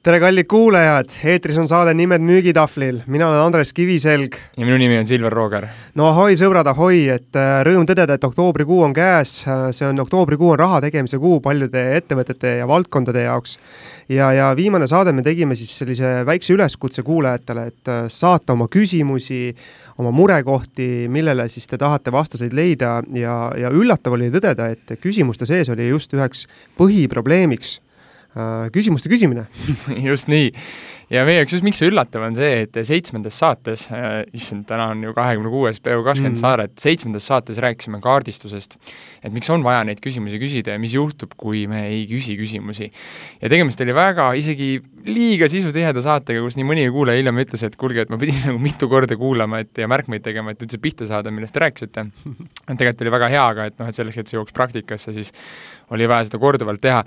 tere, kallid kuulajad, eetris on saade Nimed müügitahvlil, mina olen Andres Kiviselg. ja minu nimi on Silver Rooger. no ahoi, sõbrad, ahoi, et äh, rõõm tõdeda, et oktoobrikuu on käes, see on, oktoobrikuu on raha tegemise kuu paljude ettevõtete ja valdkondade jaoks. ja, ja viimane saade me tegime siis sellise väikse üleskutse kuulajatele, et äh, saata oma küsimusi, oma murekohti, millele siis te tahate vastuseid leida ja, ja üllatav oli tõdeda, et küsimuste sees oli just üheks põhiprobleemiks Äh, küsimuste küsimine just nii. ja meie jaoks just miks see üllatav on see, et seitsmendas saates äh,, issand, täna on ju kahekümne kuues PO kakskümmend mm. saaret, seitsmendas saates rääkisime kaardistusest, et miks on vaja neid küsimusi küsida ja mis juhtub, kui me ei küsi küsimusi. ja tegemist oli väga isegi liiga sisutiheda saatega, kus nii mõnigi kuulaja hiljem ütles, et kuulge, et ma pidin nagu mitu korda kuulama, et ja märkmeid tegema, et üldse pihta saada, millest te rääkisite. tegelikult oli väga hea, aga et noh, et selleks, et see jõuaks praktikasse, siis oli vaja seda korduvalt teha.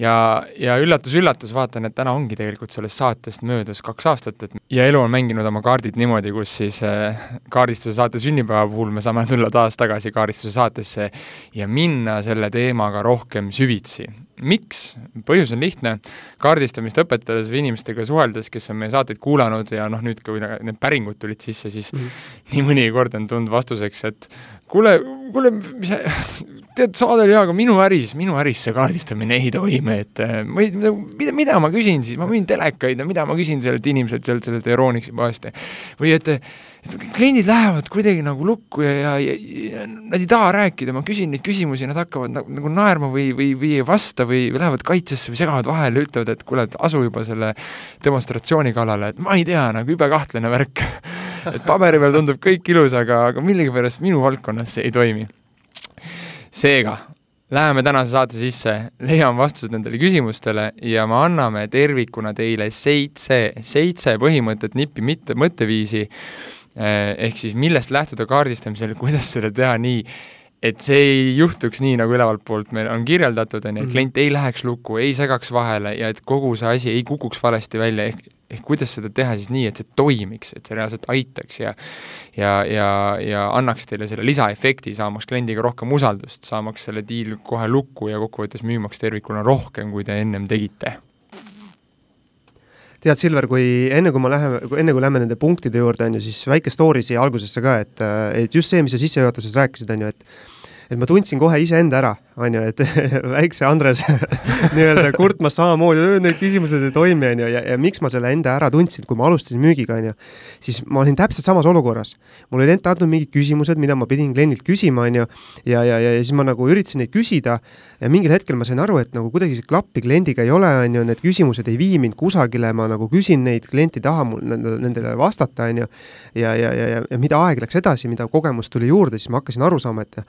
Ja, ja üllatus-üllatus, vaatan, et täna ongi tegelikult sellest saatest möödas kaks aastat, et ja elu on mänginud oma kaardid niimoodi, kus siis äh, kaardistuse saate sünnipäeva puhul me saame tulla taas tagasi kaardistuse saatesse ja minna selle teemaga rohkem süvitsi miks? põhjus on lihtne, kaardistamist õpetades või inimestega suheldes, kes on meie saateid kuulanud ja noh, nüüd kui need päringud tulid sisse, siis mm -hmm. nii mõnigi kord on tulnud vastuseks, et kuule, kuule, mis tead, saade oli hea, aga minu äris, minu äris see kaardistamine ei toimi, et äh, ma ei, mida, mida ma küsin siis, ma müün telekaid ja mida ma küsin sellelt inimeselt sealt, sellelt Euronixi poest? Või et et kliendid lähevad kuidagi nagu lukku ja, ja, ja, ja nad ei taha rääkida, ma küsin neid küsimusi, nad hakkavad nagu, nagu naerma või, või, või ei vasta või, lähevad kaitsesse või segavad vahele, ütlevad, et kuule, asu juba selle demonstratsiooni kallale, et ma ei tea, nagu jube kahtlane värk et paberi peal tundub kõik ilus, aga, aga millegipärast minu valdkonnas see ei toimi. Seega, läheme tänase saate sisse, leiame vastused nendele küsimustele ja me anname tervikuna teile seitse, seitse põhimõtet, nippi, mitte mõtteviisi, eh, ehk siis millest lähtuda kaardistamisel, kuidas seda teha nii, et see ei juhtuks nii, nagu ülevalt poolt meil on kirjeldatud, on ju, et mhm. klient ei läheks lukku, ei segaks vahele ja et kogu see asi ei kukuks valesti välja, ehk ehk kuidas seda teha siis nii, et see toimiks, et see reaalselt aitaks ja ja, ja, ja annaks teile selle lisaefekti, saamaks kliendiga rohkem usaldust, saamaks selle diil kohe lukku ja kokkuvõttes müümaks tervikuna rohkem, kui te ennem tegite tead, Silver, kui enne, kui ma lähen, enne kui lähme nende punktide juurde, on ju, siis väike story siia algusesse ka, et, et just see, mis sa sissejuhatuses rääkisid, on ju, et et ma tundsin kohe iseenda ära, on ju, et väikse Andres nii-öelda kurtmas samamoodi, need küsimused ei toimi, on ju, ja, ja miks ma selle enda ära tundsin, kui ma alustasin müügiga, on ju, siis ma olin täpselt samas olukorras. mul olid ette antud mingid küsimused, mida ma pidin kliendilt küsima, on ju, ja, ja, ja, ja siis ma nagu üritasin neid küsida ja mingil hetkel ma sain aru, et nagu kuidagi see klappi kliendiga ei ole, on ju, need küsimused ei vii mind kusagile, ma nagu küsin neid, klient ei taha mul nendele vastata, on ju, ja, ja, ja, ja, ja mida aeg läks edasi, mida kogemust tuli juurde, siis ma hakkasin aru saama, et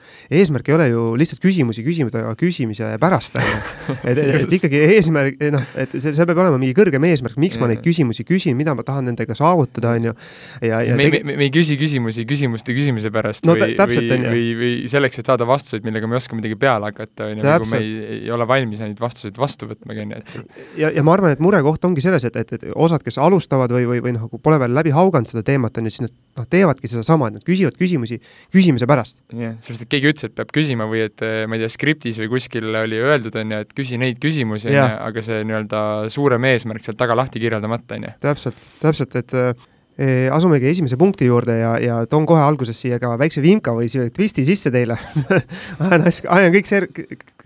eesmärk ei ole ju lihtsalt küsimusi küsida küsimise pärast, on ju. et, et, et ikkagi eesmärk, noh, et see, see peab olema mingi kõrgem eesmärk, miks ma neid küsimusi küsin, mida ma tahan nendega saavutada, on ju, ja, ja me, tege... me, me ei küsi küsimusi küsimuste küsimise pärast no, või, või, või, või selleks, et saada vastuseid, millega me ei oska midagi peale hakata, on ju, nagu me ei, ei ole valmis neid vastuseid vastu võtmagi, on ju, et ja, ja ma arvan, et murekoht ongi selles, et, et, et osad, kes alustavad või, või, või noh, pole veel läbi hauganud seda teemat, on ju, siis nad noh, teevadki sedasama, et nad küsivad küsimusi küsimise pärast. jah, sellepärast, et keegi ütles, et peab küsima või et ma ei tea, skriptis või kuskil oli öeldud, on ju, et küsi neid küsimusi, on ju, aga see nii-öelda suurem eesmärk sealt taga lahti kirjeldamata, on ju. täpselt, täpselt, et asumegi esimese punkti juurde ja, ja toon kohe alguses siia ka väikse vimka või siia twisti sisse teile. Ajan, ajan kõik ser-,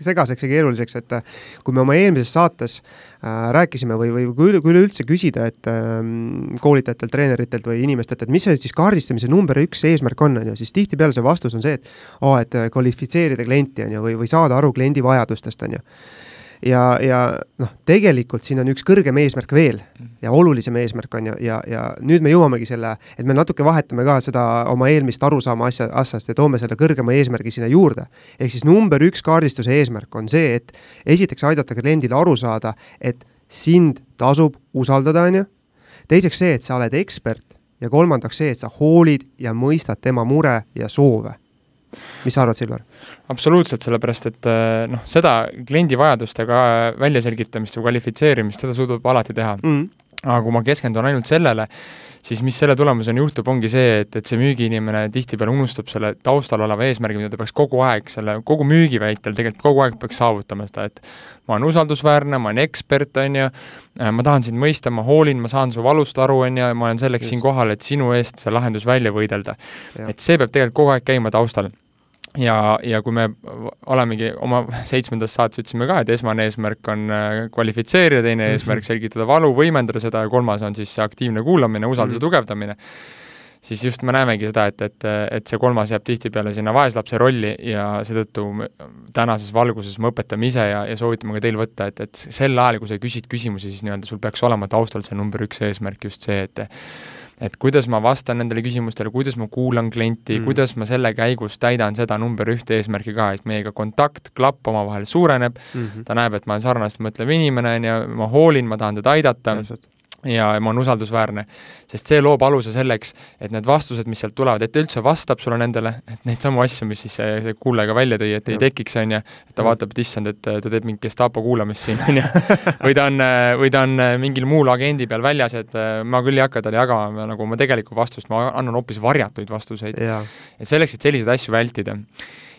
segaseks ja keeruliseks, et äh, kui me oma eelmises saates äh, rääkisime või, või kui, kui üleüldse küsida, et äh, koolitajatelt, treeneritelt või inimestelt, et mis see siis kaardistamise number üks eesmärk on, on ju, siis tihtipeale see vastus on see, et aa, et kvalifitseerida klienti, on ju, või, või saada aru kliendi vajadustest, on ju ja, ja noh, tegelikult siin on üks kõrgem eesmärk veel ja olulisem eesmärk on ju, ja, ja nüüd me jõuamegi selle, et me natuke vahetame ka seda oma eelmist arusaama asja, asjast ja toome selle kõrgema eesmärgi sinna juurde. ehk siis number üks kaardistuse eesmärk on see, et esiteks aidata kliendile aru saada, et sind tasub usaldada, on ju, teiseks see, et sa oled ekspert ja kolmandaks see, et sa hoolid ja mõistad tema mure ja soove mis sa arvad, Silver? absoluutselt, sellepärast et eh, noh, seda kliendi vajadustega väljaselgitamist või kvalifitseerimist, seda suudab alati teha mm aga kui ma keskendun ainult sellele, siis mis selle tulemusena juhtub, ongi see, et, et see müügiinimene tihtipeale unustab selle taustal oleva eesmärgi, mida ta peaks kogu aeg selle, kogu müügi väitel tegelikult kogu aeg peaks saavutama seda, et ma olen usaldusväärne, ma olen ekspert, on ju, äh, ma tahan sind mõista, ma hoolin, ma saan su valust aru, on ju, ma olen selleks Just. siin kohal, et sinu eest see lahendus välja võidelda. et see peab tegelikult kogu aeg käima taustal ja, ja kui me olemegi oma seitsmendas saates ütlesime ka, et esmane eesmärk on äh, kvalifitseerida, teine mm -hmm. eesmärk selgitada valu, võimendada seda ja kolmas on siis see aktiivne kuulamine, usalduse mm -hmm. tugevdamine, siis just me näemegi seda, et, et, et see kolmas jääb tihtipeale sinna vaeslapse rolli ja seetõttu tänases valguses me õpetame ise ja, ja soovitame ka teil võtta, et, et sel ajal, kui sa küsid küsimusi, siis nii-öelda sul peaks olema taustal see number üks eesmärk just see, et et kuidas ma vastan nendele küsimustele, kuidas ma kuulan klienti mm., kuidas ma selle käigus täidan seda number ühte eesmärki ka, et meiega kontakt, klapp omavahel suureneb mm, -hmm. ta näeb, et ma olen sarnast mõtlev inimene, on ju, ma hoolin, ma tahan teda aidata, ja ma olen usaldusväärne. sest see loob aluse selleks, et need vastused, mis sealt tulevad, et ta üldse vastab sulle nendele, et neid samu asju, mis siis see, see kuulaja ka välja tõi, et ei tekiks, on ju, et ta ja. vaatab, et issand, et ta teeb mingit gestapo kuulamist siin, on ju, või ta on, või ta on mingil muul agendi peal väljas, et ma küll ei hakka talle jagama nagu oma tegelikku vastust, ma annan hoopis varjatuid vastuseid. et selleks, et selliseid asju vältida.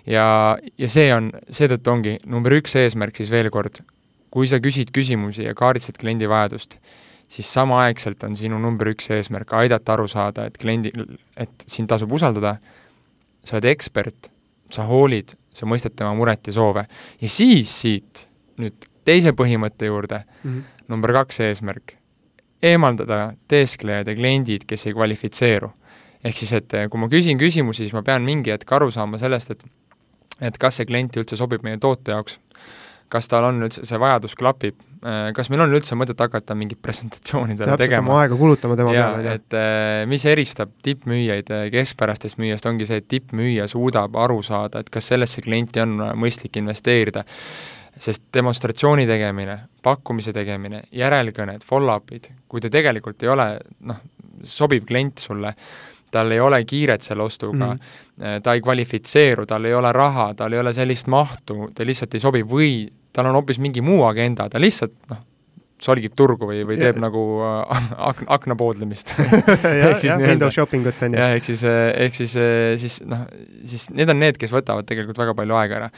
ja, ja see on, seetõttu ongi number üks eesmärk siis veel kord, kui sa küsid küsimusi ja kaardistad kliendi vajadust, siis samaaegselt on sinu number üks eesmärk aidata aru saada, et kliendil, et sind tasub usaldada, sa oled ekspert, sa hoolid, sa mõistad tema muret ja soove. ja siis siit nüüd teise põhimõtte juurde mm, -hmm. number kaks eesmärk, eemaldada teesklejad ja kliendid, kes ei kvalifitseeru. ehk siis, et kui ma küsin küsimusi, siis ma pean mingi hetk aru saama sellest, et et kas see klient üldse sobib meie toote jaoks, kas tal on üldse, see vajadus klapib, kas meil on üldse mõtet hakata mingit presentatsiooni talle tegema? oma aega kulutama tema ja, peale, jah. et äh, mis eristab tippmüüjaid äh, keskpärastest müüjast, ongi see, et tippmüüja suudab aru saada, et kas sellesse klienti on mõistlik investeerida. sest demonstratsiooni tegemine, pakkumise tegemine, järelkõned, follow-up'id, kui ta tegelikult ei ole noh, sobiv klient sulle, tal ei ole kiiret selle ostuga mm, ta ei kvalifitseeru, tal ei ole raha, tal ei ole sellist mahtu, ta lihtsalt ei sobi või tal on hoopis mingi muu agenda, ta lihtsalt noh, solgib turgu või, või teeb ja. nagu äh, ak-, akna poodlemist ehk siis window shopping ut on ju. jah, ehk siis, äh, ehk siis, äh, siis noh, siis need on need, kes võtavad tegelikult väga palju aega ära.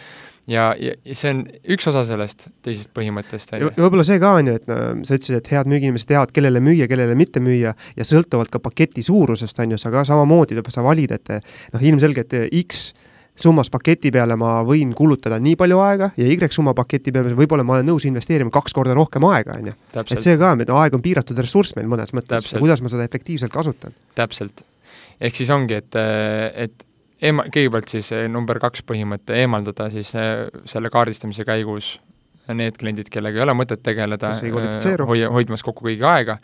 ja, ja, see on üks osa sellest teisest põhimõttest, on ju. võib-olla see ka, on ju, et no sa ütlesid, et head müügiinimesed teavad, kellele müüa, kellele mitte müüa ja sõltuvalt ka paketi suurusest, on ju, sa ka samamoodi, sa valid, et noh, ilmselgelt X summas paketi peale ma võin kulutada nii palju aega ja Y summa paketi peale võib-olla ma olen nõus investeerima kaks korda rohkem aega, on ju. et see ka, et aeg on piiratud ressurss meil mõnes mõttes, kuidas ma seda efektiivselt kasutan. täpselt. ehk siis ongi, et, et eema-, kõigepealt siis number kaks põhimõte, eemaldada siis eh, selle kaardistamise käigus need kliendid, kellega ei ole mõtet tegeleda, eh, hoia, hoidmas kokku kõigi aega,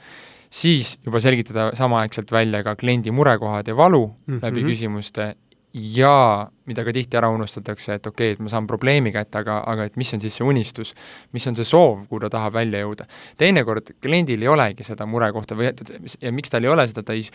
siis juba selgitada samaaegselt välja ka kliendi murekohad ja valu mm -hmm. läbi küsimuste ja mida ka tihti ära unustatakse, et okei okay,, et ma saan probleemi kätte, aga, aga et mis on siis see unistus, mis on see soov, kuhu ta tahab välja jõuda. teinekord kliendil ei olegi seda murekohta või ja miks tal ei ole seda, ta ei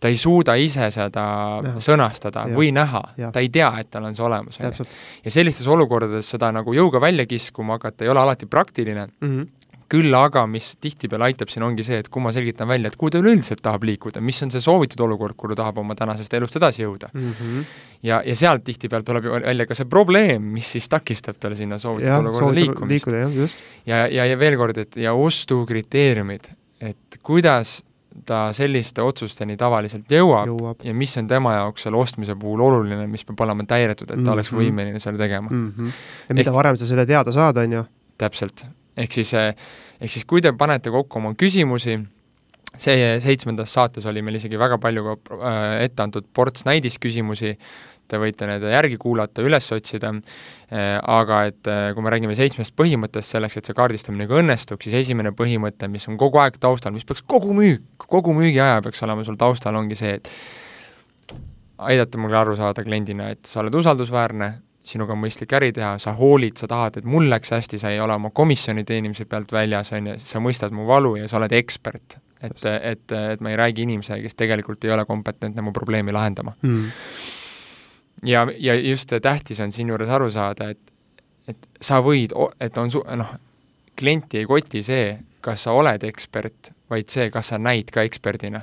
ta ei suuda ise seda näha. sõnastada ja. või näha, ta ei tea, et tal on see olemas. ja sellistes olukordades seda nagu jõuga välja kiskuma hakata ei ole alati praktiline mm, -hmm küll aga, mis tihtipeale aitab siin, ongi see, et kui ma selgitan välja, et kuhu ta üleüldiselt tahab liikuda, mis on see soovitud olukord, kuhu ta tahab oma tänasest elust edasi jõuda mm. -hmm. ja, ja sealt tihtipeale tuleb välja ka see probleem, mis siis takistab tal sinna soovitud ja, olukorda liikumist. ja, ja, ja veel kord, et ja ostukriteeriumid, et kuidas ta selliste otsusteni tavaliselt jõuab, jõuab ja mis on tema jaoks selle ostmise puhul oluline, mis peab olema täidetud, et ta mm -hmm. oleks võimeline selle tegema mm. -hmm. ja mida Ehk... varem sa selle teada saad, on ju. täpselt, ehk siis, eh, ehk siis kui te panete kokku oma küsimusi, see seitsmendas saates oli meil isegi väga palju ka äh, ette antud ports näidisküsimusi, te võite need järgi kuulata, üles otsida, äh, aga et kui me räägime seitsmest põhimõttest selleks, et see kaardistamine ka õnnestuks, siis esimene põhimõte, mis on kogu aeg taustal, mis peaks kogu müük, kogu müügiaja peaks olema sul taustal, ongi see, et aidata mul aru saada kliendina, et sa oled usaldusväärne, sinuga on mõistlik äri teha, sa hoolid, sa tahad, et mul läks hästi, sa ei ole oma komisjoni teenimise pealt väljas, on ju, sa mõistad mu valu ja sa oled ekspert. et, et, et ma ei räägi inimesega, kes tegelikult ei ole kompetentne mu probleemi lahendama mm.. ja, ja just tähtis on siinjuures aru saada, et, et sa võid, et on su-, noh, klienti ei koti see, kas sa oled ekspert vaid see, kas sa näid ka eksperdina.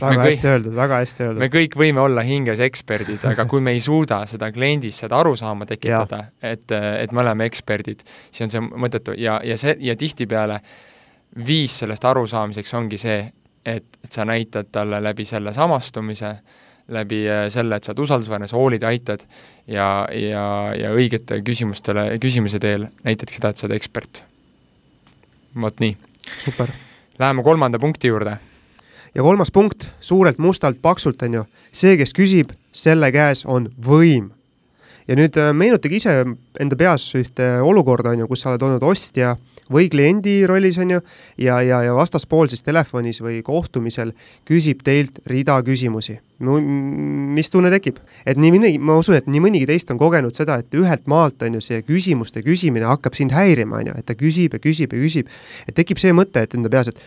Väga kõik, hästi öeldud, väga hästi öeldud. me kõik võime olla hinges eksperdid, aga kui me ei suuda seda kliendis seda arusaama tekitada, et, et me oleme eksperdid, siis on see mõttetu ja, ja see, ja tihtipeale viis sellest arusaamiseks ongi see, et, et sa näitad talle läbi selle samastumise, läbi äh, selle, et sa oled usaldusväärne, sa hoolid ja aitad ja, ja, ja õigete küsimustele, küsimise teel näitadki seda, et sa oled ekspert. vot nii. super. Läheme kolmanda punkti juurde. Ja kolmas punkt, suurelt mustalt paksult, on ju, see, kes küsib, selle käes on võim. ja nüüd äh, meenutage ise enda peas ühte olukorda, on ju, kus sa oled olnud ostja või kliendi rollis, on ju, ja, ja, ja vastaspool siis telefonis või kohtumisel küsib teilt rida küsimusi. mis tunne tekib? et nii mõnigi, ma usun, et nii mõnigi teist on kogenud seda, et ühelt maalt, on ju, see küsimuste küsimine hakkab sind häirima, on ju, et ta küsib ja küsib ja küsib. et tekib see mõte, et enda peas, et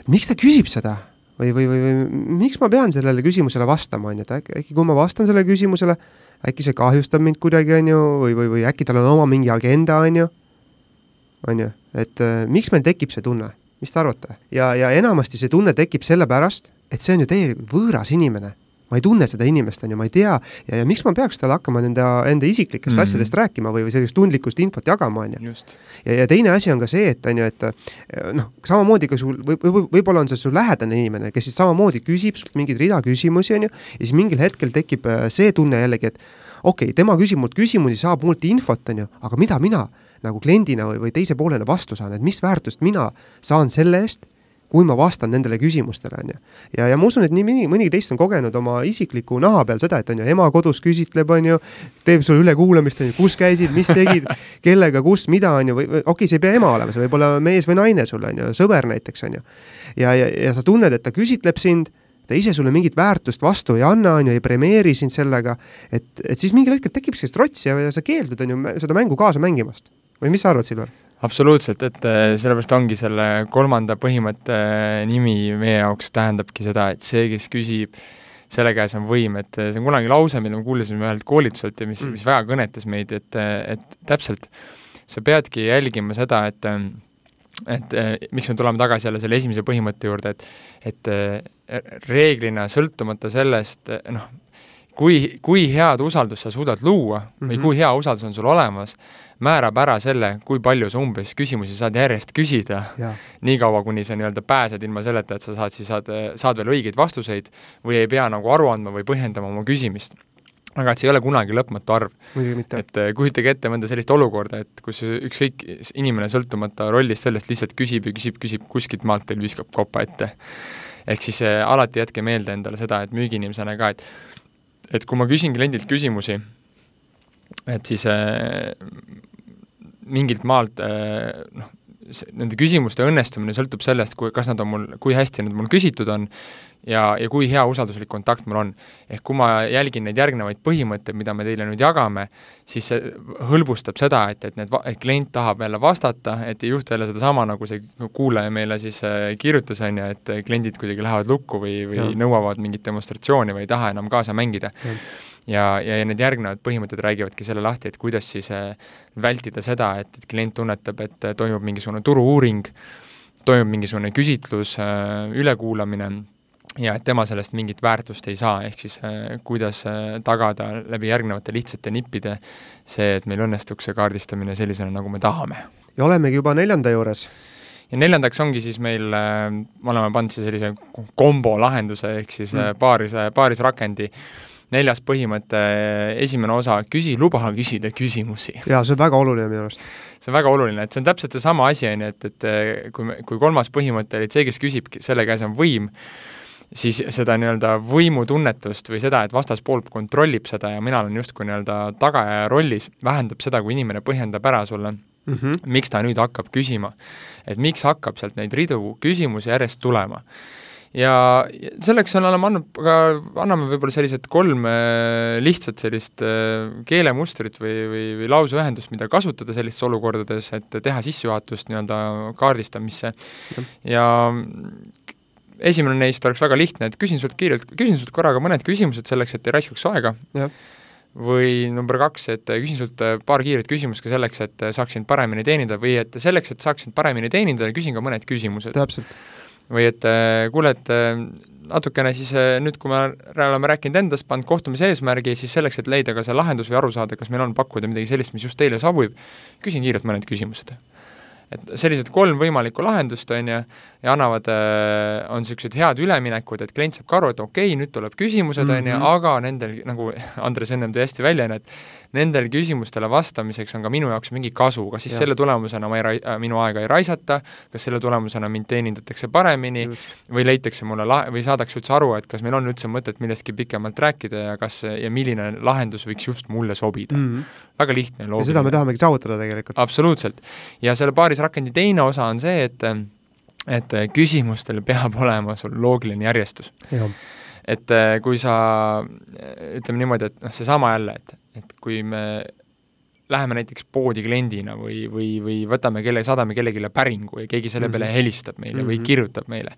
et miks ta küsib seda? Või, või, või, või miks ma pean sellele küsimusele vastama, on ju, et äkki, äkki kui ma vastan sellele küsimusele, äkki see kahjustab mind kuidagi, on ju, või, või, või äkki tal on oma mingi agenda, on ju, on ju, et äh, miks meil tekib see tunne, mis te arvate? ja, ja enamasti see tunne tekib sellepärast, et see on ju täielikult võõras inimene. Ma ei tunne seda inimest, on ju, ma ei tea ja, ja miks ma peaks talle hakkama nende, enda isiklikest mm -hmm. asjadest rääkima või, või sellist tundlikust infot jagama, on ju. ja, ja teine asi on ka see, et on ju, et äh, noh, samamoodi ka sul või, või võib-olla on see su lähedane inimene, kes siis samamoodi küsib sult mingeid rida küsimusi, on ju, ja siis mingil hetkel tekib äh, see tunne jällegi, et okei okay,, tema küsib mult küsimusi, saab mult infot, on ju, aga mida mina nagu kliendina või, või teise poolena vastu saan, et mis väärtust mina saan selle eest, kui ma vastan nendele küsimustele, on ju. ja, ja ma usun, et nii mõni, mõnigi teist on kogenud oma isikliku naha peal seda, et on ju, ema kodus küsitleb, on ju, teeb sulle ülekuulamist, on ju, kus käisid, mis tegid, kellega, kus, mida, on ju, või okei okay,, see ei pea ema olema, see võib olla mees või naine sul, on ju, sõber näiteks, on ju. ja, ja, ja sa tunned, et ta küsitleb sind ta ise sulle mingit väärtust vastu ei anna, on ju, ei premeeri sind sellega, et, et siis mingil hetkel tekib sellist trotsi ja, ja sa keeldud, on ju, seda mängu kaasa mängimast või mis sa arvad, Silver? Absoluutselt, et äh, sellepärast ongi selle kolmanda põhimõtte äh, nimi meie jaoks tähendabki seda, et see, kes küsib, selle käes on võim, et äh, see on kunagi lause, mille me kuulasime ühelt koolituselt ja mis mm., mis väga kõnetas meid, et, et täpselt, sa peadki jälgima seda, et et miks me tuleme tagasi jälle selle esimese põhimõtte juurde, et et reeglina sõltumata sellest, noh, kui, kui head usaldust sa suudad luua mm -hmm. või mhm. kui hea usaldus on sul olemas, määrab ära selle, kui palju sa umbes küsimusi saad järjest küsida, niikaua, kuni sa nii-öelda pääsed ilma selleta, et sa saad siis, saad, saad veel õigeid vastuseid või ei pea nagu aru andma või põhjendama oma küsimist aga et see ei ole kunagi lõpmatu arv. et eh, kujutage ette mõnda sellist olukorda, et kus ükskõik inimene sõltumata rollist sellest lihtsalt küsib ja küsib, küsib, kuskilt maalt teil viskab kopa ette. ehk siis eh, alati jätke meelde endale seda, et müügiinimesena ka, et et kui ma küsin kliendilt küsimusi, et siis äh, mingilt maalt äh, noh, nende küsimuste õnnestumine sõltub sellest, kui, kas nad on mul, kui hästi need mul küsitud on ja, ja kui hea usalduslik kontakt mul on. ehk kui ma jälgin neid järgnevaid põhimõtteid, mida me teile nüüd jagame, siis see hõlbustab seda, et, et need, et klient tahab jälle vastata, et ei juhtu jälle sedasama, nagu see kuulaja meile siis äh, kirjutas, on ju, et kliendid kuidagi lähevad lukku või, või ja. nõuavad mingit demonstratsiooni või ei taha enam kaasa mängida ja, ja, ja need järgnevad põhimõtted räägivadki selle lahti, et kuidas siis äh, vältida seda, et, et klient tunnetab, et äh, toimub mingisugune turu-uuring, toimub mingisugune küsitlus, äh, ülekuulamine ja et tema sellest mingit väärtust ei saa, ehk siis kuidas tagada läbi järgnevate lihtsate nippide see, et meil õnnestuks see kaardistamine sellisena, nagu me tahame. ja olemegi juba neljanda juures ja neljandaks ongi siis meil, me oleme pannud siia sellise kombo lahenduse, ehk siis mm. paaris, paarisrakendi neljas põhimõte, esimene osa, küsi, luba küsida küsimusi. jaa, see on väga oluline minu arust. see on väga oluline, et see on täpselt seesama asi, on ju, et, et kui me, kui kolmas põhimõte oli, et see, kes küsib, selle käes on võim, siis seda nii-öelda võimutunnetust või seda, et vastaspool kontrollib seda ja mina olen justkui nii-öelda tagaja rollis, vähendab seda, kui inimene põhjendab ära sulle mm, -hmm. miks ta nüüd hakkab küsima. et miks hakkab sealt neid ridu küsimusi järjest tulema ja selleks oleme andnud ka, anname võib-olla sellised kolm äh, lihtsat sellist äh, keelemustrit või, või, või lauseühendust, mida kasutada sellistes olukordades, et teha sissejuhatust nii-öelda kaardistamisse ja, ja esimene neist oleks väga lihtne, et küsin sult kiirelt, küsin sult korraga mõned küsimused selleks, et ei raiskaks aega. või number kaks, et küsin sult paar kiiret küsimust ka selleks, et saaksin paremini teenida või et selleks, et saaksin paremini teenida, küsin ka mõned küsimused. täpselt või et kuule, et natukene siis nüüd, kui me oleme rääkinud endast, pannud kohtumise eesmärgi, siis selleks, et leida ka see lahendus või aru saada, kas meil on pakkuda midagi sellist, mis just teile sobib, küsin kiirelt mõned küsimused et sellised kolm võimalikku lahendust, on ju, ja annavad, äh, on niisugused head üleminekud, et klient saab ka aru, et okei okay,, nüüd tuleb küsimused, on ju, mhm. aga nendel, nagu Andres ennem tõi hästi välja, on ju, et nendele küsimustele vastamiseks on ka minu jaoks mingi kasu, kas siis ja. selle tulemusena ma ei rai-, äh, minu aega ei raisata, kas selle tulemusena mind teenindatakse paremini Just. või leitakse mulle la-, või saadakse üldse aru, et kas meil on üldse mõtet millestki pikemalt rääkida ja kas ja milline lahendus võiks just mulle sobida mm. -hmm. väga lihtne ja loogiline. ja seda me tahamegi saavutada tegelikult. absoluutselt. ja selle paarisrakendi teine osa on see, et et küsimustel peab olema sul loogiline järjestus. Et kui sa, ütleme niimoodi, et noh, seesama jälle, et et kui me läheme näiteks poodi kliendina või, või, või võtame kelle, saadame kellelegi päringu ja keegi selle peale mhm. helistab meile mm -hmm. või mhm. kirjutab meile,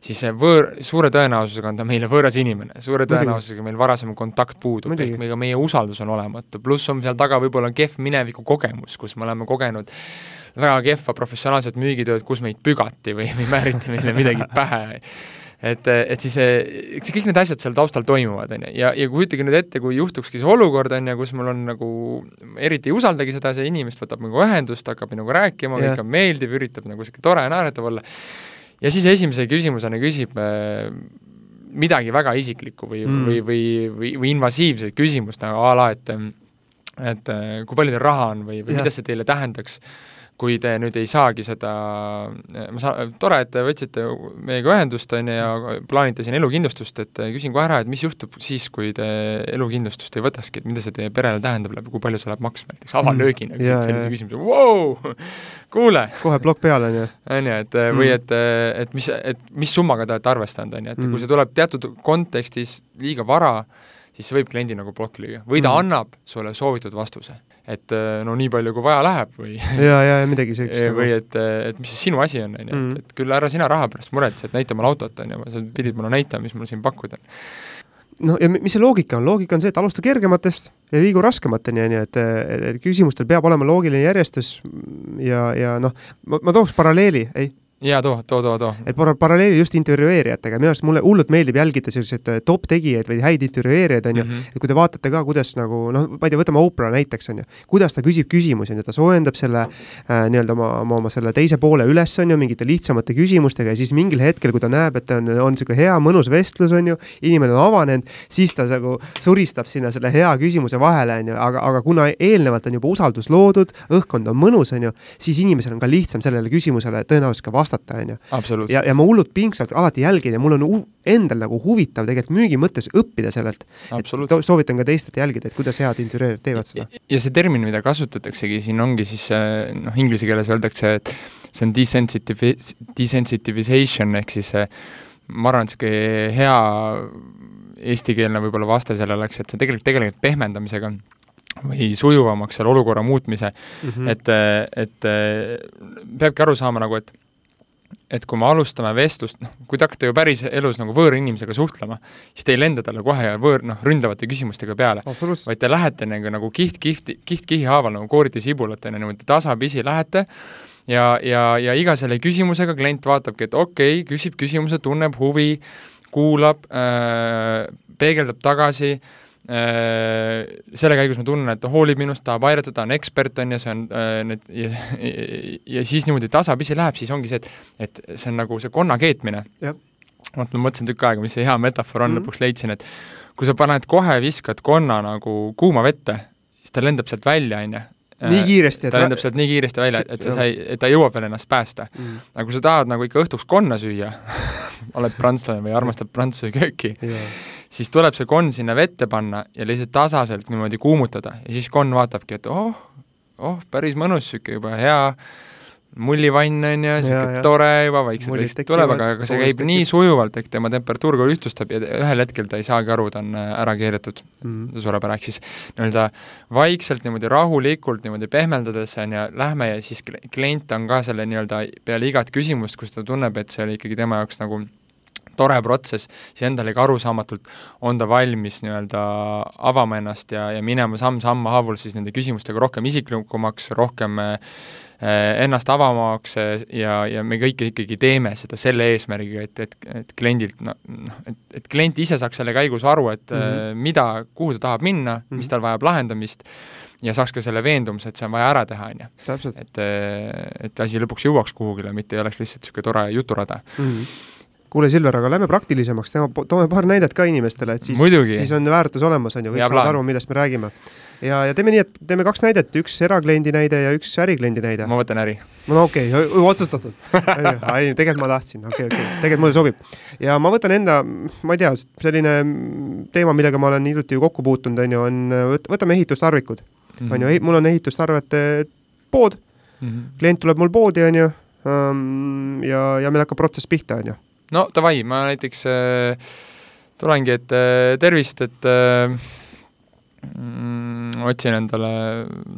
siis see võõr, suure tõenäosusega on ta meile võõras inimene, suure tõenäosusega meil varasem kontakt puudub, ehk meiega meie usaldus on olematu, pluss on seal taga võib-olla kehv mineviku kogemus, kus me oleme kogenud väga kehva professionaalset müügitööd, kus meid pügati või, või määriti meile midagi pähe et, et siis eks kõik need asjad seal taustal toimuvad, on ju, ja, ja kujutage nüüd ette, kui juhtukski see olukord, on ju, kus mul on nagu, eriti ei usaldagi seda, see inimest võtab nagu ühendust, hakkab minuga rääkima yeah., kõik on meeldiv, üritab nagu niisugune tore ja naeratav olla, ja siis esimese küsimusena küsib äh, midagi väga isiklikku või mm., või, või, või, või invasiivset küsimust nagu a la, et et kui palju teil raha on või, või ja. mida see teile tähendaks kui te nüüd ei saagi seda, ma saan, tore, et te võtsite meiega ühendust, on ju, ja plaanite siin elukindlustust, et küsin kohe ära, et mis juhtub siis, kui te elukindlustust ei võtakski, et mida see teie perele tähendab, kui palju see läheb maksma, näiteks avalöögina mm, yeah, sellise küsimuse, vau, kuule! kohe plokk peal, on ju. on ju, et või mm. et, et mis, et mis summaga te olete arvestanud, on ju, et mm. kui see tuleb teatud kontekstis liiga vara, siis see võib kliendi nagu plokki lüüa või ta mm. annab sulle soovitud vastuse et äh, no nii palju, kui vaja läheb või ja, ja, ja midagi sellist. või et, et mis siis sinu asi on, on ju, et, mm. et küll ära sina raha pärast muretse, et näita mulle autot, on ju, sa pidid mulle näitama, mis mul siin pakkuda on. no ja mis see loogika on, loogika on see, et alusta kergematest ja liigu raskemateni, on ju, et, et, et küsimustel peab olema loogiline järjestus ja, ja noh, ma, ma tooks paralleeli, ei jaa, too, too, too, too. et para-, paralleeli just intervjueerijatega, minu arust mulle hullult meeldib jälgida selliseid äh, top tegijaid või häid intervjueerijaid, on ju. Mm, -hmm. et kui te vaatate ka, kuidas nagu noh, ma ei tea, võtame Oprah näiteks, on ju, kuidas ta küsib küsimusi, on ju, ta soojendab selle äh, nii-öelda oma, oma, oma selle teise poole üles, on ju, mingite lihtsamate küsimustega ja siis mingil hetkel, kui ta näeb, et on, on niisugune hea mõnus vestlus, on ju, inimene on avanenud, siis ta nagu suristab sinna selle hea küsimuse vahele, on ju, aga, aga kuna eelnevalt on juba usaldus loodud, õhkkond on mõnus, on ju, siis inimesel on ka lihtsam sellele küsimusele tõenäoliselt ka vastata vastata, on ju. ja, ja ma hullult pingsalt alati jälgin ja mul on endal nagu huvitav tegelikult müügi mõttes õppida sellelt. soovitan ka teistelt jälgida, et kuidas head intervjueerijad teevad seda. ja see termin, mida kasutataksegi siin ongi siis noh, inglise keeles öeldakse, et see on desensitiv-, desensitivization ehk siis ma arvan, et niisugune hea eestikeelne võib-olla vaste sellele oleks, et see tegelikult tegeleb pehmendamisega või sujuvamaks selle olukorra muutmise mm, -hmm. et, et peabki aru saama nagu, et et kui me alustame vestlust, noh, kui te hakkate ju päris elus nagu võõra inimesega suhtlema, siis te ei lenda talle kohe võõr, noh, ründavate küsimustega peale, vaid te lähete nagu, nagu kiht, kiht, kiht kihi haaval nagu koorite sibulat, on ju, niimoodi tasapisi lähete ja, ja, ja iga selle küsimusega klient vaatabki, et okei okay,, küsib küsimuse, tunneb huvi, kuulab äh,, peegeldab tagasi Äh, selle käigus ma tunnen, et ta hoolib minust, tahab aidata, ta on ekspert, on ju, see on äh, need ja, ja, ja siis niimoodi tasapisi läheb, siis ongi see, et et see on nagu see konna keetmine. vot ma mõtlesin tükk aega, mis see hea metafoor on mm, -hmm. lõpuks leidsin, et kui sa paned kohe, viskad konna nagu kuuma vette, siis ta lendab sealt välja, on ju, nii kiiresti, et ta lendab sealt nii kiiresti välja, et sa sai, et ta jõuab veel ennast päästa mm.. aga kui sa tahad nagu ikka õhtuks konna süüa oled prantslane või armastad prantsuse kööki yeah., siis tuleb see konn sinna vette panna ja lihtsalt tasaselt niimoodi kuumutada ja siis konn vaatabki, et oh, oh, päris mõnus, niisugune juba hea mullivann on ju, niisugune tore juba, vaikselt lihtsalt tuleb, aga, aga see käib tekib. nii sujuvalt, et tema temperatuur ka ühtlustab ja ühel hetkel ta ei saagi aru, ta on äh, ära keeratud mm., sureb ära, ehk siis nii-öelda vaikselt niimoodi rahulikult niimoodi pehmeldades on ju, lähme ja siis klient on ka selle nii-öelda peale igat küsimust, kus ta tunneb, et see oli ikkagi tema jaoks nagu tore protsess, siis endale ka arusaamatult on ta valmis nii-öelda avama ennast ja, ja minema samm-samm haaval siis nende küsimustega rohkem isiklikumaks, rohkem äh, ennast avamaks ja, ja me kõik ikkagi teeme seda selle eesmärgiga, et, et, et kliendilt noh, et, et klient ise saaks selle käigus aru, et mm -hmm. mida, kuhu ta tahab minna mm, -hmm. mis tal vajab lahendamist, ja saaks ka selle veendumuse, et see on vaja ära teha, on ju. et, et asi lõpuks jõuaks kuhugile, mitte ei oleks lihtsalt niisugune tore juturada mm. -hmm kuule, Silver, aga lähme praktilisemaks, teeme, toome paar näidet ka inimestele, et siis, siis on väärtus olemas, on ju, kõik saavad aru, millest me räägime. ja, ja teeme nii, et teeme kaks näidet, üks erakliendi näide ja üks ärikliendi näide. ma võtan äri. no okei okay,, otsustatud ei, tegelikult ma tahtsin, okei okay,, okei okay., tegelikult mulle sobib. ja ma võtan enda, ma ei tea, selline teema, millega ma olen hiljuti kokku puutunud, on ju, on, võtame ehitustarvikud. on ju, mul on ehitustarvete pood mm, -hmm. klient tuleb mul poodi, on ju, ja, ja meil hakkab protsess pihta, on ju no davai, ma näiteks äh, tulengi, et äh, tervist, et äh, mm, otsin endale,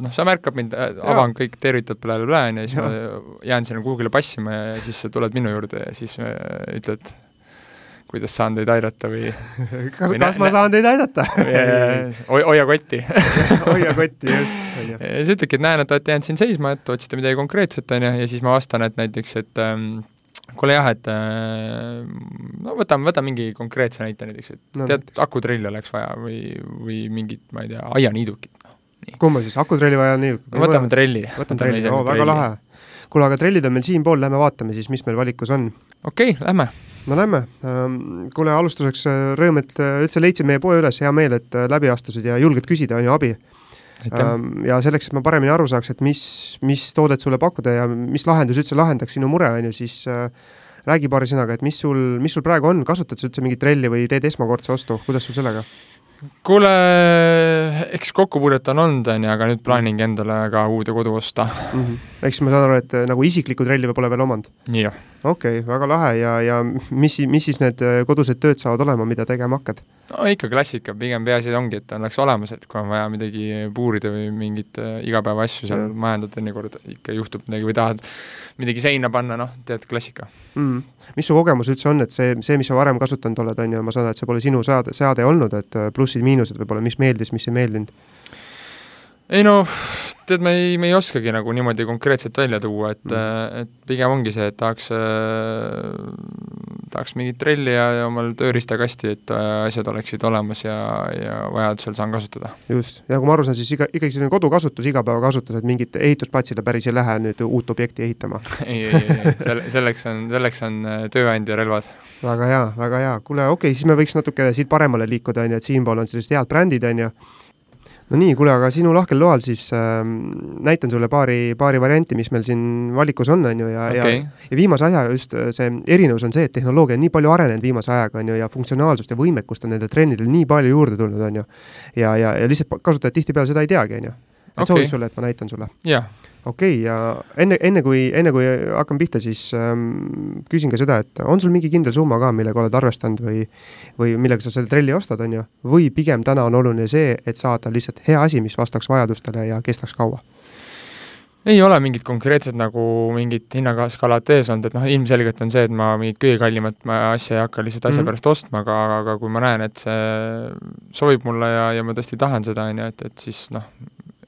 noh, sa märkad mind, äh, avan ja. kõik, tervitad, blä-blä-blä, on ju, ja siis ja. ma jään sinna kuhugile passima ja siis sa tuled minu juurde ja siis äh, ütled, kuidas saan teid aidata või kas, kas ma saan teid aidata hoia kotti hoia kotti, just. ja siis ütledki, et näen, et olete jäänud siin seisma, et otsite midagi konkreetset, on ju, ja siis ma vastan, et näiteks, et ähm, kuule jah, et äh, no võtame, võtame mingi konkreetse näite näiteks, et no, tead, akutrelli oleks vaja või, või mingit, ma ei tea, aianiidukit no,. kumma siis, akutrelli või aianiidukit no,? võtame trelli. võtame trelli, oo, väga lahe. kuule, aga trellid on meil siinpool, lähme vaatame siis, mis meil valikus on. okei okay,, lähme. no lähme. Ähm, kuule, alustuseks äh, rõõm, et äh, üldse leidsid meie poe üles, hea meel, et läbi astusid ja julged küsida, on ju, abi ja selleks, et ma paremini aru saaks, et mis, mis toodet sulle pakkuda ja mis lahendus üldse lahendaks sinu mure, on ju, siis äh, räägi paari sõnaga, et mis sul, mis sul praegu on, kasutad sa üldse mingit trelli või teed esmakordse ostu, kuidas sul sellega? kuule, eks kokkupuudet on olnud, on ju, aga nüüd plaaningi endale ka uude kodu osta mm. -hmm. siis ma saan aru, et äh, nagu isiklikku trelli pole veel omanud? jah. Okei okay,, väga lahe. Ja, ja mis, mis siis need äh, kodused tööd saavad olema, mida tegema hakkad? no ikka klassika, pigem peaasi ongi, et oleks olemas, et kui on vaja midagi puurida või mingeid äh, igapäevaasju seal majandada, teinekord ikka juhtub midagi või tahad midagi seina panna, noh, tead, klassika. Mm.. mis su kogemus üldse on, et see, see, mis sa varem kasutanud oled, on ju, ma saan aru, et see pole sinu seade, seade olnud, et plussid-miinused võib-olla, mis meeldis, mis ei meeldinud? Ei no tead, me ei, me ei oskagi nagu niimoodi konkreetselt välja tuua, et mm., et pigem ongi see, et tahaks äh,, tahaks mingit trelli ja, ja omal tööriistakasti, et äh, asjad oleksid olemas ja, ja vajadusel saan kasutada. just, ja kui ma aru saan, siis iga, ikkagi selline kodukasutus, igapäevakasutus, et mingit ehitusplatsile päris ei lähe nüüd uut objekti ehitama ei, ei, ei, selle, selleks on, selleks on äh, tööandja relvad. väga hea, väga hea, kuule, okei okay,, siis me võiks natuke siit paremale liikuda, on ju, et siinpool on sellised head brändid, on ju no nii, kuule, aga sinu lahkel loal siis äh, näitan sulle paari, paari varianti, mis meil siin valikus on, on ju, ja okay., ja ja viimase aja just äh, see erinevus on see, et tehnoloogia on nii palju arenenud viimase ajaga, on ju, ja funktsionaalsust ja võimekust on nendel trennidel nii palju juurde tulnud, on ju. ja, ja, ja lihtsalt kasutajad tihtipeale seda ei teagi, on ju. et okay. soovib sulle, et ma näitan sulle? jah okei okay,, ja enne, enne kui, enne kui hakkan pihta, siis ähm, küsin ka seda, et on sul mingi kindel summa ka, millega oled arvestanud või või millega sa selle trelli ostad, on ju, või pigem täna on oluline see, et saada lihtsalt hea asi, mis vastaks vajadustele ja kestaks kaua? ei ole mingit konkreetset nagu mingit hinnaskalat ees olnud, et noh, ilmselgelt on see, et ma mingit kõige kallimat asja ei hakka lihtsalt asja mm -hmm. pärast ostma, aga, aga kui ma näen, et see sobib mulle ja, ja ma tõesti tahan seda, on ju, et, et siis noh,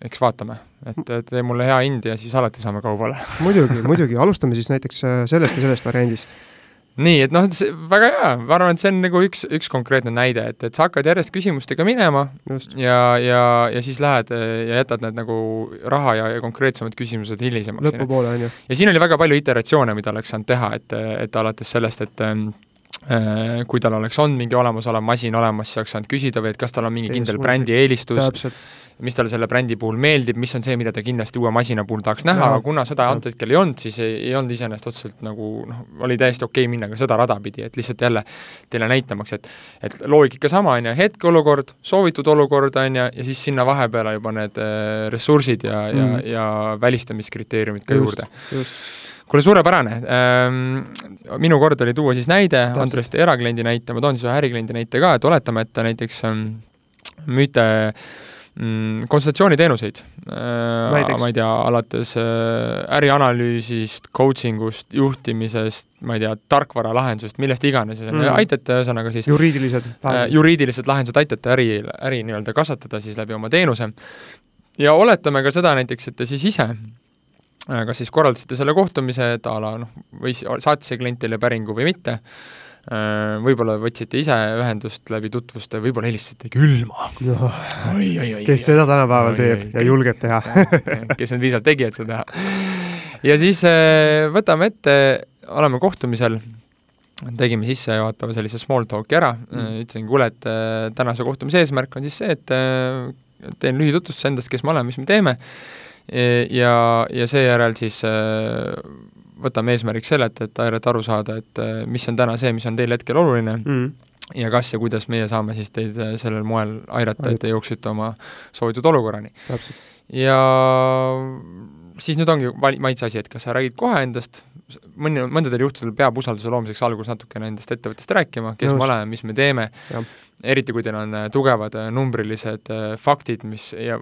eks vaatame, et tee mulle hea hind ja siis alati saame kaubale muidugi, muidugi, alustame siis näiteks äh, sellest ja sellest variandist. nii, et noh, see väga hea, ma arvan, et see on nagu üks, üks konkreetne näide, et, et sa hakkad järjest küsimustega minema Just. ja, ja, ja siis lähed äh, ja jätad need nagu raha ja, ja konkreetsemad küsimused hilisemaks. lõpupoole, on ju. ja siin oli väga palju iteratsioone, mida oleks saanud teha, et, et alates sellest, et ähm, äh, kui tal oleks olnud mingi olemasolev masin olemas, siis oleks saanud küsida või et kas tal on mingi kindel brändi eelistus, mis talle selle brändi puhul meeldib, mis on see, mida ta kindlasti uue masina puhul tahaks näha, aga kuna seda antud hetkel ei olnud, siis ei, ei olnud iseenesest otseselt nagu noh, oli täiesti okei okay minna ka seda rada pidi, et lihtsalt jälle teile näitamaks, et et loogika sama, on ju, hetkeolukord, soovitud olukord, on ju, ja siis sinna vahepeale juba need äh, ressursid ja mm., ja, ja välistamiskriteeriumid ka just, juurde. kuule, suurepärane. Ähm,. minu kord oli tuua siis näide, Andrest erakliendi näite, ma toon siis ühe ärikliendi näite ka, et oletame, et ta näiteks ähm, müüte mm, konsultatsiooniteenuseid. Äh,, ma ei tea, alates äh, ärianalüüsist, coaching ust, juhtimisest, ma ei tea, tarkvaralahendusest, millest iganes. Mm., aitate ühesõnaga siis juriidilised äh, juriidilised lahendused, aitate äri, äri nii-öelda kasvatada siis läbi oma teenuse. ja oletame ka seda näiteks, et te siis ise kas siis korraldasite selle kohtumise, et a la noh, või saatis see klient teile päringu või mitte võib-olla võtsite ise ühendust läbi tutvuste, võib-olla helistasite külma no,. kes seda tänapäeval oi, teeb oi, ja julgeb teha kes need viisad tegi, et seda teha. ja siis äh, võtame ette, oleme kohtumisel, tegime sissejuhatava sellise small talk'i ära mm., ütlesin, kuule, et äh, tänase kohtumise eesmärk on siis see, et teen lühitutvustuse endast, kes me oleme, mis me teeme, ja, ja seejärel siis võtame eesmärgiks selle, et, et aidata aru saada, et äh, mis on täna see, mis on teil hetkel oluline mm. ja kas ja kuidas meie saame siis teid äh, sellel moel aidata, et te jõuaksite oma soovitud olukorrani. ja siis nüüd ongi maitse asi, et kas sa räägid kohe endast, mõni, mõndadel juhtudel peab usalduse loomiseks alguses natukene endast ettevõttest rääkima, kes Nõus. me oleme, mis me teeme, eriti kui teil on äh, tugevad äh, numbrilised äh, faktid, mis ja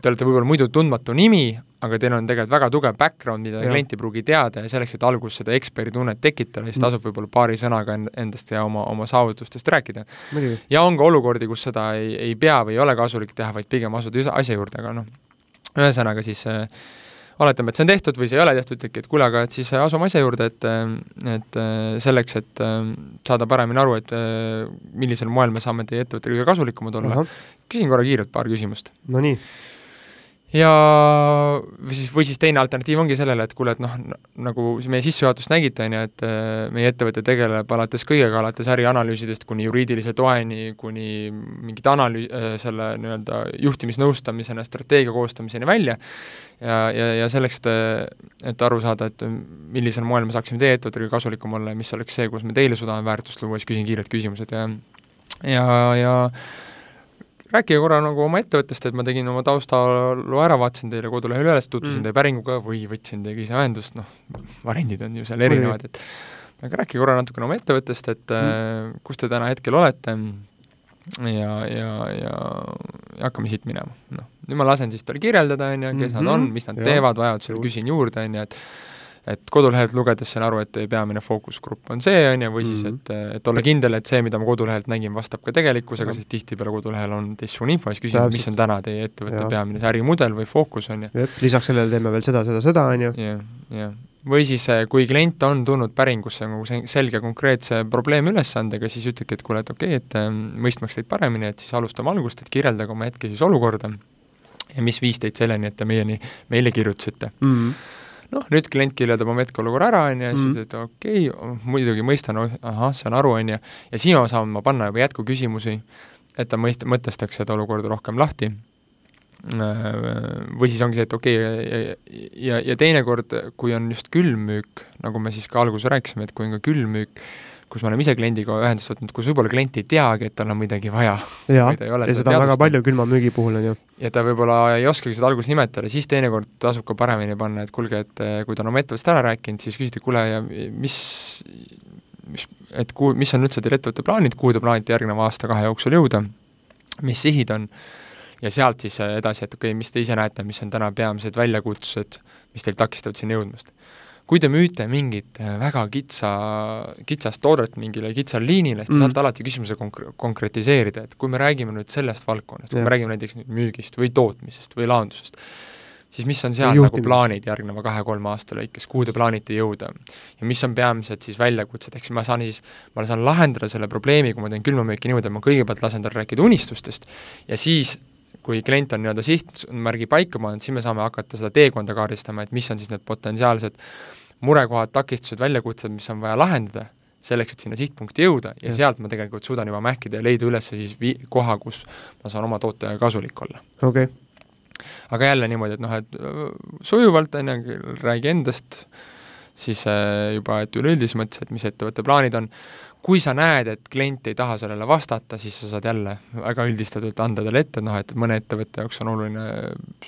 te olete võib-olla muidu tundmatu nimi, aga teil on tegelikult väga tugev background, mida ja. klient ei pruugi teada ja selleks, et alguses seda eksperditunnet tekitada, siis mm. tasub võib-olla paari sõnaga endast ja oma, oma saavutustest rääkida. ja on ka olukordi, kus seda ei, ei pea või ei ole kasulik teha, vaid pigem asuda asja juurde, aga noh, ühesõnaga siis äh, oletame, et see on tehtud või see ei ole tehtud, et kuule, aga et siis asume asja juurde, et et selleks, et saada paremini aru, et millisel moel me saame teie ettevõttele kõige kasulikumad olla, küsin korra kiirelt paar küsimust. Nonii. Ja või siis, või siis teine alternatiiv ongi sellele, et kuule, et noh, nagu meie sissejuhatust nägite, on ju, et meie ettevõte tegeleb alates kõigega, alates ärianalüüsidest kuni juriidilise toeni, kuni mingite analüü-, selle nii-öelda juhtimisnõustamisena, strateegia koostamiseni välja, ja, ja, ja selleks, et, et aru saada, et millisel moel me saaksime teie ettevõttele kasulikum olla ja mis oleks see, kus me teile suudame väärtust luua, siis küsin kiirelt küsimused ja ja, ja rääkige korra nagu oma ettevõttest, et ma tegin oma taustaloo ära, vaatasin teile kodulehel üles, tutvusin mm. teie päringuga või võtsin teiega ise ühendust, noh, variandid on ju seal erinevad, et aga rääkige korra natukene oma ettevõttest, et mm. kus te täna hetkel olete ja, ja, ja, ja hakkame siit minema, noh. Nüüd ma lasen siis tal kirjeldada, on ju, kes mm -hmm. nad on, mis nad ja. teevad, vajadusel küsin juurde, on ju, et et kodulehelt lugedes sain aru, et teie peamine fookusgrupp on see, on ju, või siis Mhm. et, et olla kindel, et see, mida ma kodulehelt nägin, vastab ka tegelikkusega, sest tihtipeale kodulehel on teistsugune info, siis küsin, mis on täna teie ettevõtte Ja. peamine see ärimudel või fookus, on ju. lisaks sellele teeme veel seda, seda, seda, on ju. jah, jah. või siis, eh, kui klient on tulnud päringusse nagu se-, selge konkreetse probleemülesandega, siis ütledki, et kuule, et okei okay,, et eh, mõistmaks teid paremini, et siis alustame algust, et kirjeldage oma hetkeseisu olukorda ja mis viis teid selleni, et te meieni, meile kirjutasite mm. -hmm noh, nüüd klient kirjeldab oma hetkeolukorra ära, on ju, ja siis Mhm. et okei okay,, muidugi mõistan, ahah, saan aru, on ju, ja siin saan ma panna juba jätkuküsimusi, et ta mõist-, mõtestaks seda olukorda rohkem lahti. Või siis ongi see, et okei okay,, ja, ja, ja teinekord, kui on just külmmüük, nagu me siis ka alguses rääkisime, et kui on ka külmmüük, kus me oleme ise kliendiga ühendust võtnud, kus võib-olla klient ei teagi, et tal on midagi vaja. jaa, ja seda on väga palju külmamüügi puhul, on ju. ja ta võib-olla ei oskagi seda alguses nimetada, siis teinekord tasub ka paremini panna, et kuulge, et eh, kui ta on oma ettevõttest ära rääkinud, siis küsiti, kuule, ja mis, mis, et kuhu, mis on üldse teil ettevõtte plaanid, kuhu te plaanite järgneva aasta-kahe jooksul jõuda, mis sihid on, ja sealt siis edasi, et okei okay,, mis te ise näete, mis on täna peamised väljakutsed, mis teil takistavad sinna jõudmast kui te müüte mingit äh, väga kitsa, kitsast toodet mingile kitsale liinile, siis te mm. saate alati küsimuse konkre-, konkretiseerida, et kui me räägime nüüd sellest valdkonnast, kui me räägime näiteks nüüd müügist või tootmisest või laondusest, siis mis on seal nagu plaanid järgneva kahe-kolme aasta lõikes, kuhu te plaanite jõuda? ja mis on peamised siis väljakutsed, ehk siis ma saan siis, ma saan lahendada selle probleemi, kui ma teen külmamüüki niimoodi, et ma kõigepealt lasen tal rääkida unistustest ja siis kui klient on nii-öelda sihtmärgi paika pannud, siis me saame hakata seda teekonda kaardistama, et mis on siis need potentsiaalsed murekohad, takistused, väljakutsed, mis on vaja lahendada, selleks, et sinna sihtpunkti jõuda ja, ja sealt ma tegelikult suudan juba mähkida ja leida üles siis vi-, koha, kus ma saan oma tootele kasulik olla. okei okay. aga jälle niimoodi, et noh, et sujuvalt, on ju, räägi endast, siis juba, et üleüldises mõttes, et mis ettevõtte plaanid on, kui sa näed, et klient ei taha sellele vastata, siis sa saad jälle väga üldistatult anda talle ette, noh et mõne ettevõtte jaoks on oluline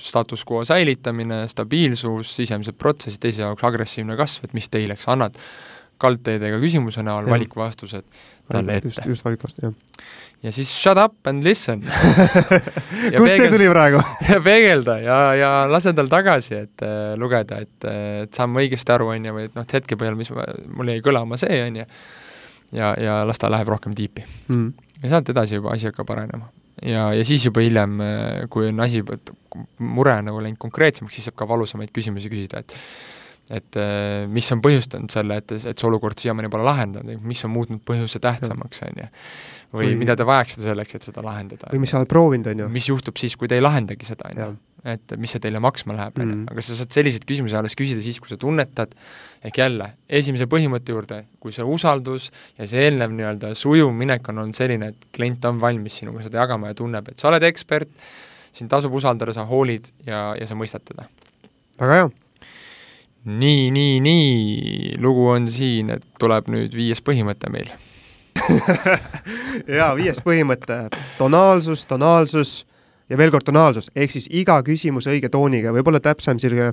status quo säilitamine, stabiilsus, sisemised protsessid, teise jaoks agressiivne kasv, et mis teile, eks, annad, kaldteedega küsimuse näol, valikvastused talle just, ette. just valikust, jah. ja siis shut up and listen kust see tuli praegu? ja peegelda ja, ja lase tal tagasi, et äh, lugeda, et, et saan ma õigesti aru, on ju, või et noh, et hetke põhjal, mis ma, mul jäi kõlama see, on ju, ja, ja las ta läheb rohkem tiipi. Mm. ja sealt edasi juba asi hakkab arenema. ja, ja siis juba hiljem, kui on asi, mure nagu läinud konkreetsemaks, siis saab ka valusamaid küsimusi küsida, et et äh, mis on põhjustanud selle, et, et see olukord siiamaani pole lahendanud, mis on muutnud põhjuse tähtsamaks, on ju. või mida te vajaksite selleks, et seda lahendada. või mis sa oled proovinud, on ju. mis juhtub siis, kui te ei lahendagi seda, on ju. Et mis see teile maksma läheb, on ju Mhm., aga sa saad selliseid küsimusi alles küsida siis, kui sa tunnetad, ehk jälle, esimese põhimõtte juurde, kui see usaldus ja see eelnev nii-öelda sujuv minek on olnud selline, et klient on valmis sinuga seda jagama ja tunneb, et sa oled ekspert, sind tasub usaldada, sa hoolid ja, ja sa mõistad teda. väga hea. nii, nii, nii, lugu on siin, et tuleb nüüd viies põhimõte meil. ja viies põhimõte, tonaalsus, tonaalsus ja veel kord tonaalsus, ehk siis iga küsimus õige tooniga, võib-olla täpsem selline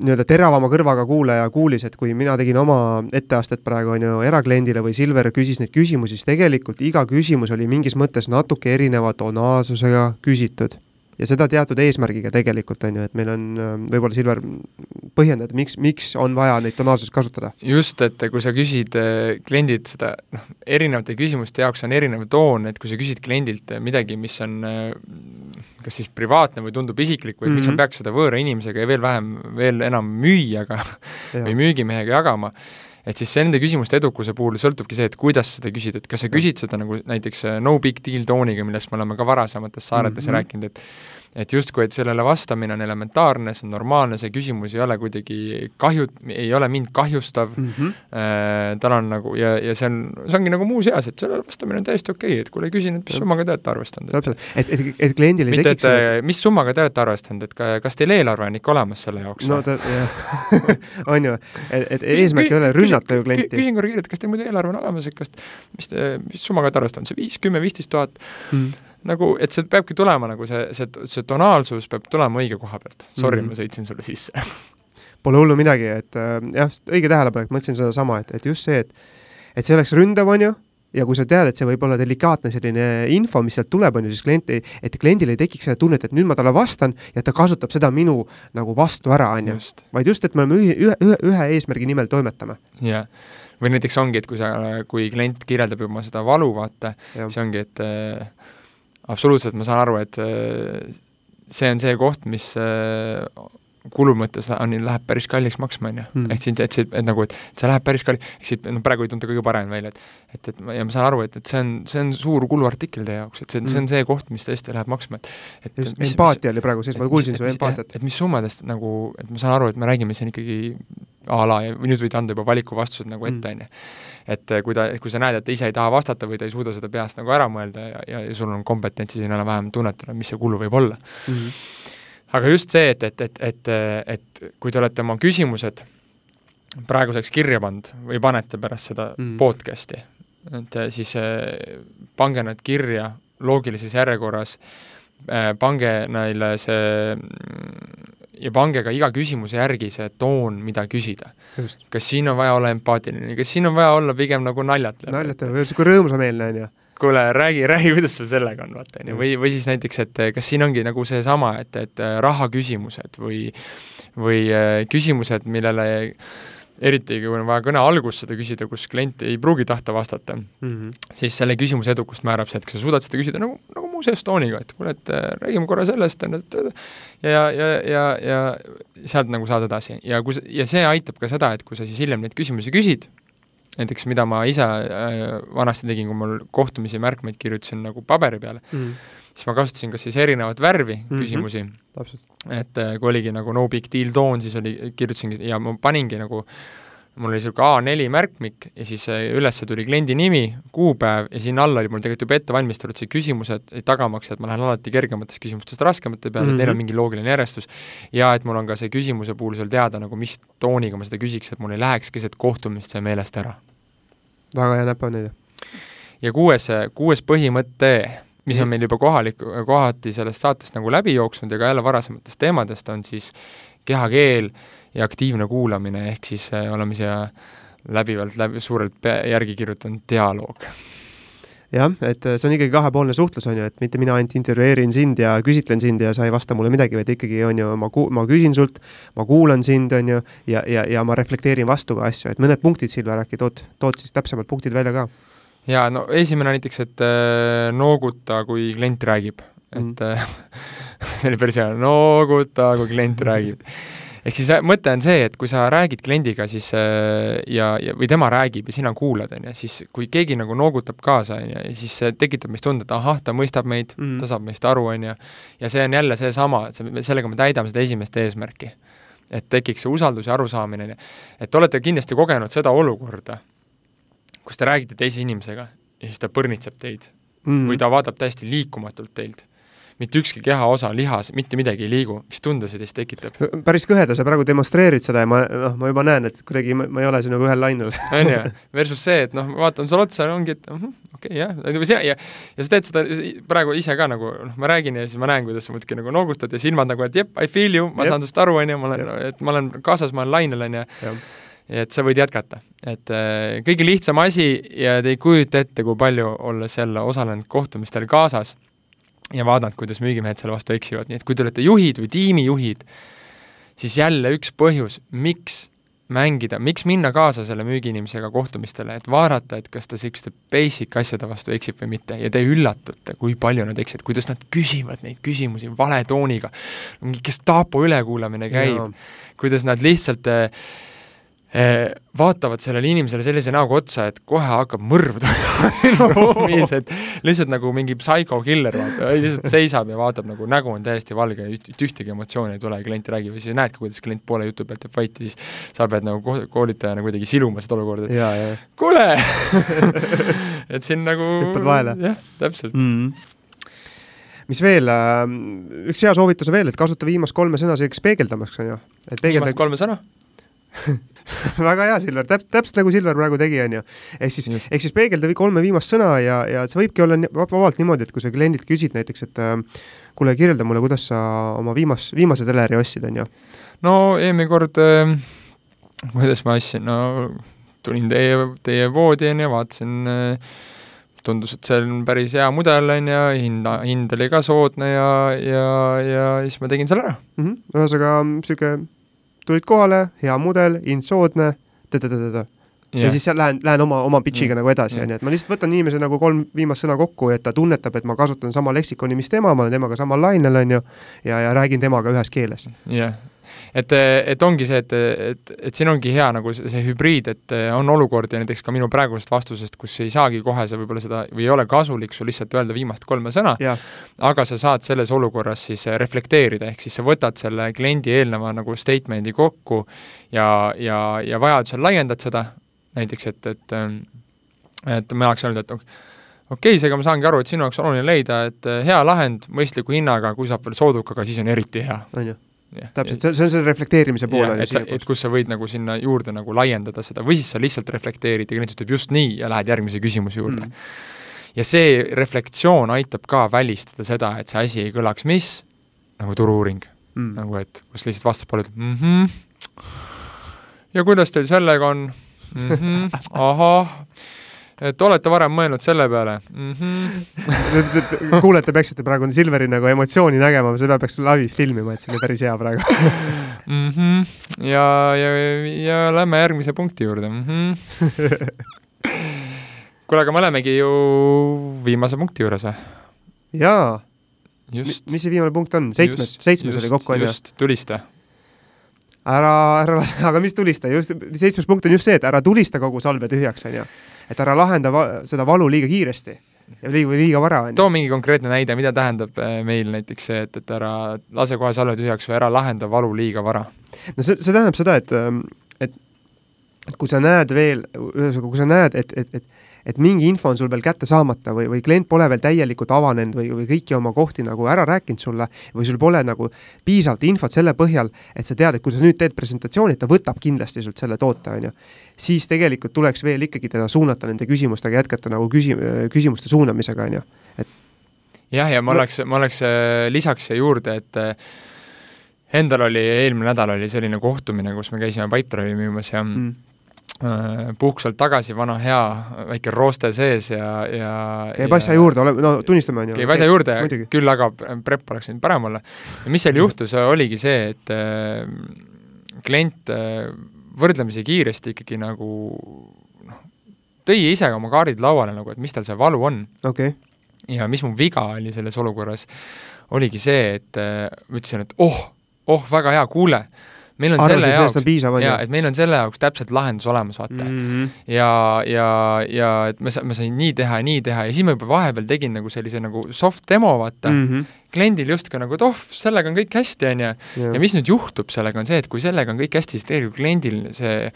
nii-öelda teravama kõrvaga kuulaja kuulis, et kui mina tegin oma etteastet praegu on ju erakliendile või Silver küsis neid küsimusi, siis tegelikult iga küsimus oli mingis mõttes natuke erineva tonaalsusega küsitud. Ja seda teatud eesmärgiga tegelikult on ju, et meil on äh, võib-olla Silver põhjendada, miks, miks on vaja neid tonaalsust kasutada. just, et kui sa küsid äh, kliendilt seda, noh, erinevate küsimuste jaoks on erinev toon, et kui sa küsid kliendilt äh, midagi, mis on kas siis privaatne või tundub isiklik või mm -hmm. miks Mhm. ma peaks seda võõra inimesega ja veel vähem, veel enam müüjaga või müügimehega jagama, et siis see nende küsimuste edukuse puhul sõltubki see, et kuidas seda küsid, et kas sa küsid seda nagu näiteks no big deal tooniga, millest me oleme ka varasemates saaretes mm Mhm. -hmm. rääkinud, et et justkui, et sellele vastamine on elementaarne, see on normaalne, see küsimus ei ole kuidagi kahju, ei ole mind kahjustav mm. -hmm. Äh, tal on nagu ja, ja see on, see ongi nagu muuseas, et sellele vastamine on täiesti okei okay,, et kuule, küsin, et mis summaga te olete arvestanud, et täpselt, et, et, et kliendil ei mitte, tekiks et seda- äh, mis summaga te olete arvestanud, et ka, kas teil eelarve on ikka olemas selle jaoks no ta, jah, on ju, et, et eesmärk ei ole rünnata ju klienti küsin korra kiirelt, kas teil muidu eelarve on olemas, et kas, mis te, mis summaga olete arvestanud, see viis, kümme, viisteist tuhat, mm.. Nagu et see peabki tulema nagu see, see, see tonaalsus peab tulema õige koha pealt. Sorry mm. -hmm. ma sõitsin sulle sisse. Pole hullu midagi, et äh, jah, õige tähelepanek, mõtlesin sedasama, et, et just see, et et see oleks ründav, on ju, ja kui sa tead, et see võib olla delikaatne selline info, mis sealt tuleb, on ju, siis klient ei, et kliendil ei tekiks seda tunnet, et nüüd ma talle vastan ja ta kasutab seda minu nagu vastu ära, on ju. vaid just, et me oleme ühe, ühe, ühe, eesmärgi nimel toimetame. jah. või näiteks ongi, et kui sa, kui klient kirjeldab juba seda valu, vaata, see ongi, et äh, absoluutselt ma saan aru, et äh, see on see koht, mis äh, kulu mõttes on, läheb päris kalliks maksma, on ju Mm.. ehk siin, et see, et nagu, et see läheb päris kalli-, ehk siit noh, praegu ei tunta kõige parem välja, et et, et ma, ja ma saan aru, et, et see on, see on suur kuluartikkel teie jaoks, et see, see on see koht, mis tõesti läheb maksma, et et just empaatia oli praegu sees, ma kuulsin su empaatiat. et mis summadest nagu, et ma saan aru, et me räägime siin ikkagi a la ja nüüd võid anda juba valikuvastused nagu ette, Mm. on ju. et eh, kui ta, kui sa näed, et ta ise ei taha vastata või ta ei suuda seda peast nagu ära mõelda ja, ja, ja sul on kompetentsi siin enam-vähem tunnetada, mis see kulu võib olla. Mhm. Aga just see, et, et, et, et, et kui te olete oma küsimused praeguseks kirja pannud või panete pärast seda Mm. podcast'i, et eh, siis eh, pange need kirja loogilises järjekorras, pange neile see mm, ja pange ka iga küsimuse järgi see toon, mida küsida. kas siin on vaja olla empaatiline, kas siin on vaja olla pigem nagu naljatlev? naljatav või sihuke rõõmsameelne, on ju. kuule, räägi, räägi, kuidas sul sellega on, vaata, on ju, või, või siis näiteks, et eh, kas siin ongi nagu seesama, et, et eh, rahaküsimused või või eh, küsimused, millele eriti kui on vaja kõne alguses seda küsida, kus klient ei pruugi tahta vastata, Mhm. siis selle küsimuse edukust määrab see, et kas sa suudad seda küsida nagu, nagu muuseas tooniga, et kuule, et räägime korra sellest, on ju, et ja, ja, ja, ja sealt nagu saad edasi ja kui ja see aitab ka seda, et kui sa siis hiljem neid küsimusi küsid, näiteks mida ma ise äh, vanasti tegin, kui mul kohtumisi märkmeid kirjutasin nagu paberi peale, Mhm. siis ma kasutasin kas siis erinevat värvi mm. -hmm. küsimusi, et äh, kui oligi nagu no big deal toon, siis oli, kirjutasingi ja ma paningi nagu mul oli niisugune A4 märkmik ja siis äh, üles tuli kliendi nimi, kuupäev ja sinna alla oli mul tegelikult juba ette valmistatud see küsimused, tagamaks, et ma lähen alati kergematest küsimustest raskemate peale mm, -hmm. et neil on Mhm. mingi loogiline järjestus ja et mul on ka see küsimuse puhul seal teada nagu mis tooniga ma seda küsiks, et mul ei läheks keset kohtumist see meelest ära. väga hea näpuanne. ja kuues, kuues põhimõte, mis on meil juba kohalik, kohati sellest saatest nagu läbi jooksnud ja ka jälle varasematest teemadest, on siis kehakeel ja aktiivne kuulamine, ehk siis äh, oleme siia läbivalt läbi, suurelt järgi kirjutanud dialoog jah, et see on ikkagi kahepoolne suhtlus, on ju, et mitte mina ainult intervjueerin sind ja küsitlen sind ja sa ei vasta mulle midagi, vaid ikkagi on ju, ma ku-, ma küsin sult, ma kuulan sind, on ju, ja, ja, ja ma reflekteerin vastu ka asju, et mõned punktid, Silver, äkki tood, tood siis täpsemad punktid välja ka? jaa, no esimene näiteks, et äh, nooguta, kui klient räägib, et mm. äh, see oli päris hea, nooguta, kui klient räägib ehk siis äh, mõte on see, et kui sa räägid kliendiga, siis äh, ja, ja või tema räägib ja sina kuulad, on ju, siis kui keegi nagu noogutab kaasa, on ju, siis see tekitab meis tunde, et ahah, ta mõistab meid mm., ta saab meist aru, on ju, ja see on jälle seesama, et see, sellega me täidame seda esimest eesmärki. et tekiks see usaldus ja arusaamine, on ju. et olete kindlasti kogenud seda olukorda, kus te räägite teise inimesega ja siis ta põrnitseb teid mm. või ta vaatab täiesti liikumatult teilt mitte ükski kehaosa, lihas, mitte midagi ei liigu, mis tunde see teist tekitab? päris kõheda, sa praegu demonstreerid seda ja ma, noh, ma juba näen, et kuidagi ma, ma ei ole sinuga ühel lainel. on ju, versus see, et noh, ma vaatan sulle otsa ja ongi, et -huh, okei okay, jah, või sina ja, ja sa teed seda praegu ise ka nagu noh, ma räägin ja siis ma näen, kuidas sa muudkui nagu noogutad ja silmad nagu, et jep, I feel you, ma jep. saan sinust aru, on ju, ma olen, et ma olen kaasas, ma olen lainel, on ju et sa võid jätkata. et äh, kõige lihtsam asi ja te ei kujuta ette, kui palju, olles jälle osalenud kohtumistel kaasas, ja vaadanud, kuidas müügimehed selle vastu eksivad, nii et kui te olete juhid või tiimijuhid, siis jälle üks põhjus, miks mängida, miks minna kaasa selle müügiinimesega kohtumistele, et vaadata, et kas ta niisuguste basic asjade vastu eksib või mitte. Ja te üllatute, kui palju nad eksivad, kuidas nad küsivad neid küsimusi vale tooniga, mingi Gestapo ülekuulamine käib, kuidas nad lihtsalt äh, vaatavad sellele inimesele sellise näoga otsa, et kohe hakkab mõrv toimuma sinu ruumis, et lihtsalt nagu mingi psycho-killer, vaata, lihtsalt seisab ja vaatab nagu nägu on täiesti valge, ühtegi emotsiooni ei tule, klient räägib ja siis näedki, kuidas klient poole jutu pealt jääb vait ja siis sa pead nagu koolitajana kuidagi siluma seda olukorda, et kuule et siin nagu hüppad vahele. jah, täpselt mm. -hmm. mis veel, ähm, üks hea soovitus on veel, et kasuta viimast kolme sõna selliseks peegeldamiseks, on ju. viimast kolme sõna väga hea, Silver, täpselt, täpselt nagu Silver praegu tegi, on ju. ehk siis, ehk siis peegelda kolme viimast sõna ja, ja see võibki olla vabalt niimoodi, et kui sa kliendilt küsid näiteks, et äh, kuule, kirjelda mulle, kuidas sa oma viimas, viimase teleri ostsid, on ju. no eelmine kord äh,, kuidas ma ostsin, no tulin teie, teie poodi, on ju, vaatasin äh, tundus, et see on päris hea mudel, on ju, hinda, hind oli ka soodne ja, ja, ja siis ma tegin selle ära mm. -hmm. ühesõnaga, niisugune tulid kohale, hea mudel, hind soodne, ta-ta-ta-ta-ta. Yeah. ja siis seal lähen, lähen oma, oma pitch'iga yeah. nagu edasi, on ju, et ma lihtsalt võtan inimese nagu kolm viimast sõna kokku, et ta tunnetab, et ma kasutan sama leksikoni, mis tema, ma olen temaga samal lainel, on ju, ja, ja räägin temaga ühes keeles. jah yeah., et, et ongi see, et, et, et siin ongi hea nagu see, see hübriid, et on olukordi näiteks ka minu praegusest vastusest, kus ei saagi kohe sa võib-olla seda või ei ole kasulik sul lihtsalt öelda viimast kolme sõna, aga sa saad selles olukorras siis reflekteerida, ehk siis sa võtad selle kliendi eelneva nagu statement'i kokku ja, ja, ja vajadusel laiendad seda, näiteks et, et et ma tahaks öelda, et okei okay,, seega ma saangi aru, et sinu jaoks oluline leida, et hea lahend mõistliku hinnaga, kui saab veel soodukaga, siis on eriti hea. on ju täpselt, see, see on selle reflekteerimise pool. et sa, et kus sa võid nagu sinna juurde nagu laiendada seda või siis sa lihtsalt reflekteerid ja klient ütleb just nii ja lähed järgmise küsimuse juurde. Mm.. ja see reflektsioon aitab ka välistada seda, et see asi ei kõlaks mis, nagu turu-uuring. Mm.. nagu et kus lihtsalt vastaspool ütleb mhmh, ja kuidas teil sellega on? Mhmh, ahah et olete varem mõelnud selle peale mm? -hmm. kuulajate peaksite praegu Silveri nagu emotsiooni nägema, seda peaks laivis filmima, et see oli päris hea praegu mm. -hmm. ja, ja, ja lähme järgmise punkti juurde mm. -hmm. kuule, aga me olemegi ju viimase punkti juures või? jaa. mis see viimane punkt on? seitsmes, seitsmes oli kokku, on ju? just, tulista ära, ära, aga mis tulista, just, seitsmes punkt on just see, et ära tulista kogu salve tühjaks, on ju et ära lahenda va seda valu liiga kiiresti ja liiga, liiga vara. too mingi konkreetne näide, mida tähendab äh, meil näiteks see, et, et ära lase kohe salve tühjaks või ära lahenda valu liiga vara? no see, see tähendab seda, et, ähm, et et kui sa näed veel, ühesõnaga, kui sa näed, et, et, et et mingi info on sul veel kätte saamata või, või klient pole veel täielikult avanenud või, või kõiki oma kohti nagu ära rääkinud sulle või sul pole nagu piisavalt infot selle põhjal, et sa tead, et kui sa nüüd teed presentatsiooni, et ta võtab kindlasti sult selle toote, on ju, siis tegelikult tuleks veel ikkagi teda suunata nende küsimustega, jätkata nagu küsi-, küsimuste suunamisega, on ju, et jah, ja ma oleks, ma oleks, äh, lisaks siia juurde, et Endal oli, eelmine nädal oli selline kohtumine, kus me käisime Pipedrive'i müümas ja mm Äh, puhkusalt tagasi, vana hea väike rooste sees ja, ja käib asja juurde, ole, no tunnistame, on ju. käib asja juurde, küll aga prep oleks võinud parem olla. ja mis seal juhtus, oligi see, et äh, klient äh, võrdlemisi kiiresti ikkagi nagu noh, tõi ise oma kaardid lauale nagu, et mis tal see valu on okay.. ja mis mu viga oli selles olukorras, oligi see, et äh, ütlesin, et oh, oh, väga hea, kuule äh,, meil on Arvasid, selle jaoks, jaa, et meil on selle jaoks täpselt lahendus olemas, vaata. Mm. -hmm. ja, ja, ja et ma sa-, ma sain nii teha ja nii teha ja siis ma juba vahepeal tegin nagu sellise nagu soft demo, vaata. Mm, -hmm. kliendil justkui nagu, et oh, sellega on kõik hästi, on ju, ja mis nüüd juhtub sellega, on see, et kui sellega on kõik hästi, siis tegelikult kliendil see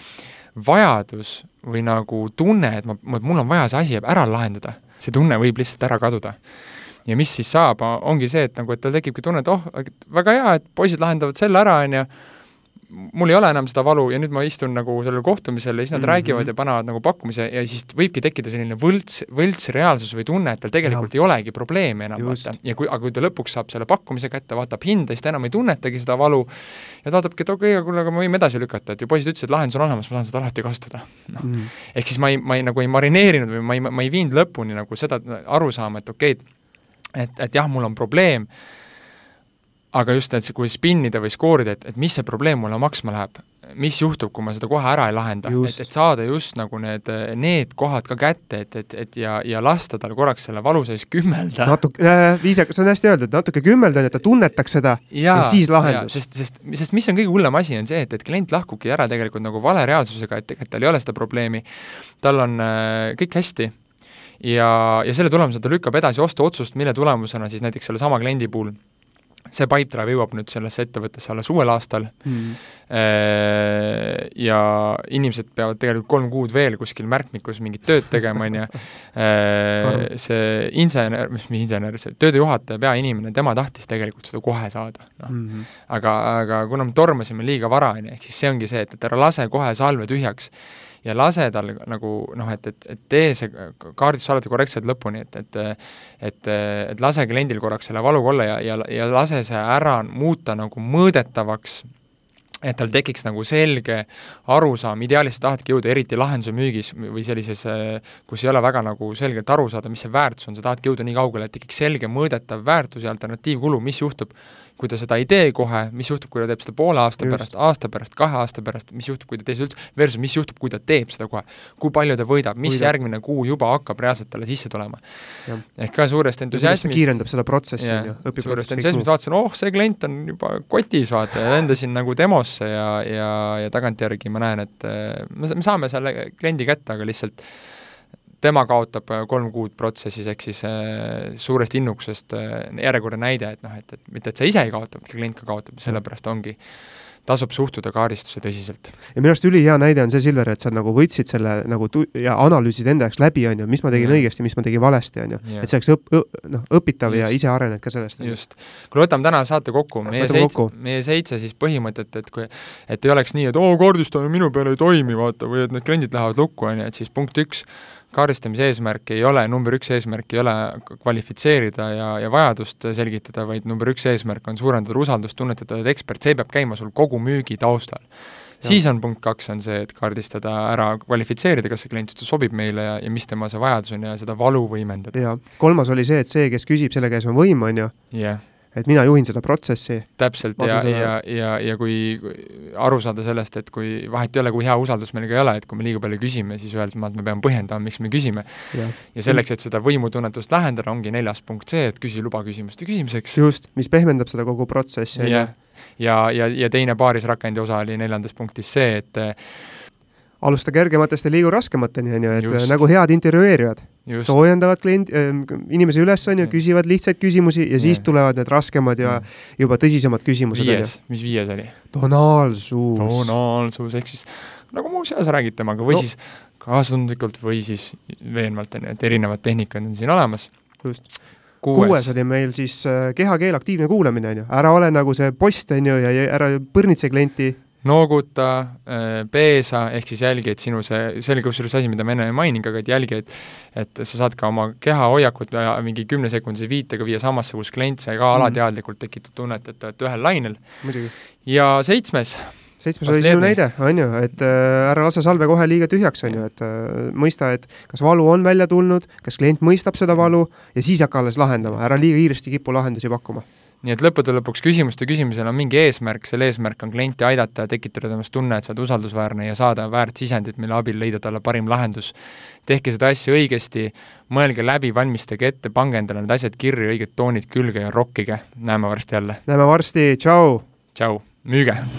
vajadus või nagu tunne, et ma, mul on vaja see asi ära lahendada, see tunne võib lihtsalt ära kaduda. Ja mis siis saab, ongi see, et nagu, et tal tekibki tunne, et oh, väga hea, et poisid lahendavad selle ära, on ju, mul ei ole enam seda valu ja nüüd ma istun nagu sellel kohtumisel ja siis nad mm -hmm. räägivad ja panevad nagu pakkumise ja siis võibki tekkida selline võlts, võltsreaalsus või tunne, et tal tegelikult ja. ei olegi probleemi enam, vaata. ja kui, aga kui ta lõpuks saab selle pakkumise kätte, vaatab hinda, siis ta enam ei tunnetagi seda valu ja ta vaatabki, et okei okay,, kuule, aga me võime edasi lükata, et ju poisid ütlesid, lahendus on olemas, ma saan seda alati kasutada. noh mm -hmm., ehk siis ma ei, ma ei nagu ei marineerinud või ma ei, ma ei viinud lõpuni nagu seda arusaama, et okei okay,, et, et jah, mul on probleem aga just, et kui spinnida või skoorida, et, et mis see probleem mulle maksma läheb, mis juhtub, kui ma seda kohe ära ei lahenda, et, et saada just nagu need, need kohad ka kätte, et, et, et ja, ja lasta tal korraks selle valu sees kümmelda. natuke äh,, viisakas, see on hästi öeldud, natuke kümmelda, et ta tunnetaks seda ja, ja siis lahendus. sest, sest, sest mis on kõige hullem asi, on see, et, et klient lahkubki ära tegelikult nagu vale reaalsusega, et tegelikult tal ei ole seda probleemi, tal on äh, kõik hästi ja, ja selle tulemusena ta lükkab edasi ostuotsust, mille tulemusena siis näiteks sellesama kliendi puhul see Pipedrive jõuab nüüd sellesse ettevõttesse alles uuel aastal. Mm. ja inimesed peavad tegelikult kolm kuud veel kuskil märkmikus mingit tööd tegema, on ju, see insener, mis, mis insener, see töödejuhataja, peainimene, tema tahtis tegelikult seda kohe saada, noh. Mm -hmm.. aga, aga kuna me tormasime liiga vara, on ju, ehk siis see ongi see, et, et ära lase kohe salve tühjaks ja lase tal nagu noh, et, et, et tee see kaardistus alati korrektselt lõpuni, et, et et, et lase kliendil korraks selle valuga olla ja, ja, ja lase see ära muuta nagu mõõdetavaks, et tal tekiks nagu selge arusaam, ideaalis sa tahadki jõuda eriti lahenduse müügis või sellises, kus ei ole väga nagu selgelt aru saada, mis see väärtus on, sa tahadki jõuda nii kaugele, et tekiks selge mõõdetav väärtus ja alternatiivkulu, mis juhtub kui ta seda ei tee kohe, mis juhtub, kui ta teeb seda poole aasta Just. pärast, aasta pärast, kahe aasta pärast, mis juhtub, kui ta tee seda üldse, versus mis juhtub, kui ta teeb seda kohe. kui palju ta võidab, mis võidab. järgmine kuu juba hakkab reaalselt talle sisse tulema. ehk ka suurest entusiasmist kiirendab seda protsessi, on ju, õpib suurest entusiasmist vaatasin, oh, see klient on juba kotis, vaata, ja lendasin nagu demosse ja, ja, ja tagantjärgi ma näen, et eh, me, me saame selle kliendi kätte, aga lihtsalt tema kaotab äh, kolm kuud protsessis, ehk siis äh, suurest innukusest äh, järjekordne näide, et noh, et, et mitte, et sa ise ei kaota, vaid ka klient ka kaotab, sellepärast ongi tasub suhtuda kaardistuse tõsiselt. ja minu arust ülihea näide on see, Silver, et sa nagu võtsid selle nagu tu- ja analüüsid enda jaoks läbi, on ju, mis ma tegin ja. õigesti, mis ma tegin valesti, on ju. et see oleks õp-, noh, õpitav just. ja ise arened ka sellest. just. kuule, võtame täna saate kokku, meie seitse, meie seitse siis põhimõtet, et kui et ei oleks nii, et oo, kaardistamine minu peale ei toimi, vaata, või et need kliendid lähevad lukku, on ju, et siis punkt üks, kaardistamise eesmärk ei ole, number üks eesmärk ei ole kvalifitseerida ja, ja vajadust selgitada, vaid number üks eesmärk on suurendada usaldust, tunnetada, et ekspert, see peab käima sul kogu müügi taustal. siis on punkt kaks, on see, et kaardistada ära, kvalifitseerida, kas see klient üldse sobib meile ja, ja mis tema see vajadus on ja seda valu võimendada. jaa, kolmas oli see, et see, kes küsib, selle käes on võim, on ju. jah yeah et mina juhin seda protsessi. täpselt, ja, ja, ja, ja kui aru saada sellest, et kui vahet ei ole, kui hea usaldus meil ka ei ole, et kui me liiga palju küsime, siis ühelt maalt me peame põhjendama, miks me küsime. ja selleks, et seda võimutunnetust lähendada, ongi neljas punkt see, et küsi luba küsimuste küsimiseks. just, mis pehmendab seda kogu protsessi, on ju. ja, ja, ja teine paaris rakendi osa oli neljandas punktis see, et alusta kergematest ja liigu raskemateni, on ju, et Just. nagu head intervjueerijad. Soojendavad klient äh,, inimese üles, on ju, küsivad lihtsaid küsimusi ja siis tulevad need raskemad ja juba tõsisemad küsimused. viies, mis viies oli? tonaalsus. tonaalsus, ehk siis nagu muuseas räägid temaga või no. siis kaasatundlikult või siis veenvalt, on ju, et erinevad tehnikad on siin olemas. just kuues. kuues oli meil siis äh, kehakeel, aktiivne kuulamine, on ju, ära ole nagu see post, on ju, ja ära põrnitse klienti, nooguta, peesa, ehk siis jälgi, et sinu see, see oli kusjuures asi, mida ma enne ei maininud, aga et jälgi, et et sa saad ka oma kehahoiakut mingi kümnesekundise viitega viia samasse, kus klient sai ka mm. alateadlikult tekitab tunnet, et te olete ühel lainel. ja seitsmes. Seitsmes oli sinu näide, on ju, et äh, ära lase salve kohe liiga tühjaks, on ju, et äh, mõista, et kas valu on välja tulnud, kas klient mõistab seda valu ja siis hakka alles lahendama, ära liiga kiiresti kipu lahendusi pakkuma nii et lõppude lõpuks küsimuste küsimisel on mingi eesmärk, selle eesmärk on klienti aidata ja tekitada temast tunne, et sa oled usaldusväärne ja saada väärt sisendit, mille abil leida talle parim lahendus. tehke seda asja õigesti, mõelge läbi, valmistage ette, pange endale need asjad kirja, õiged toonid külge ja rokkige, näeme varsti jälle! näeme varsti, tšau! tšau, müüge!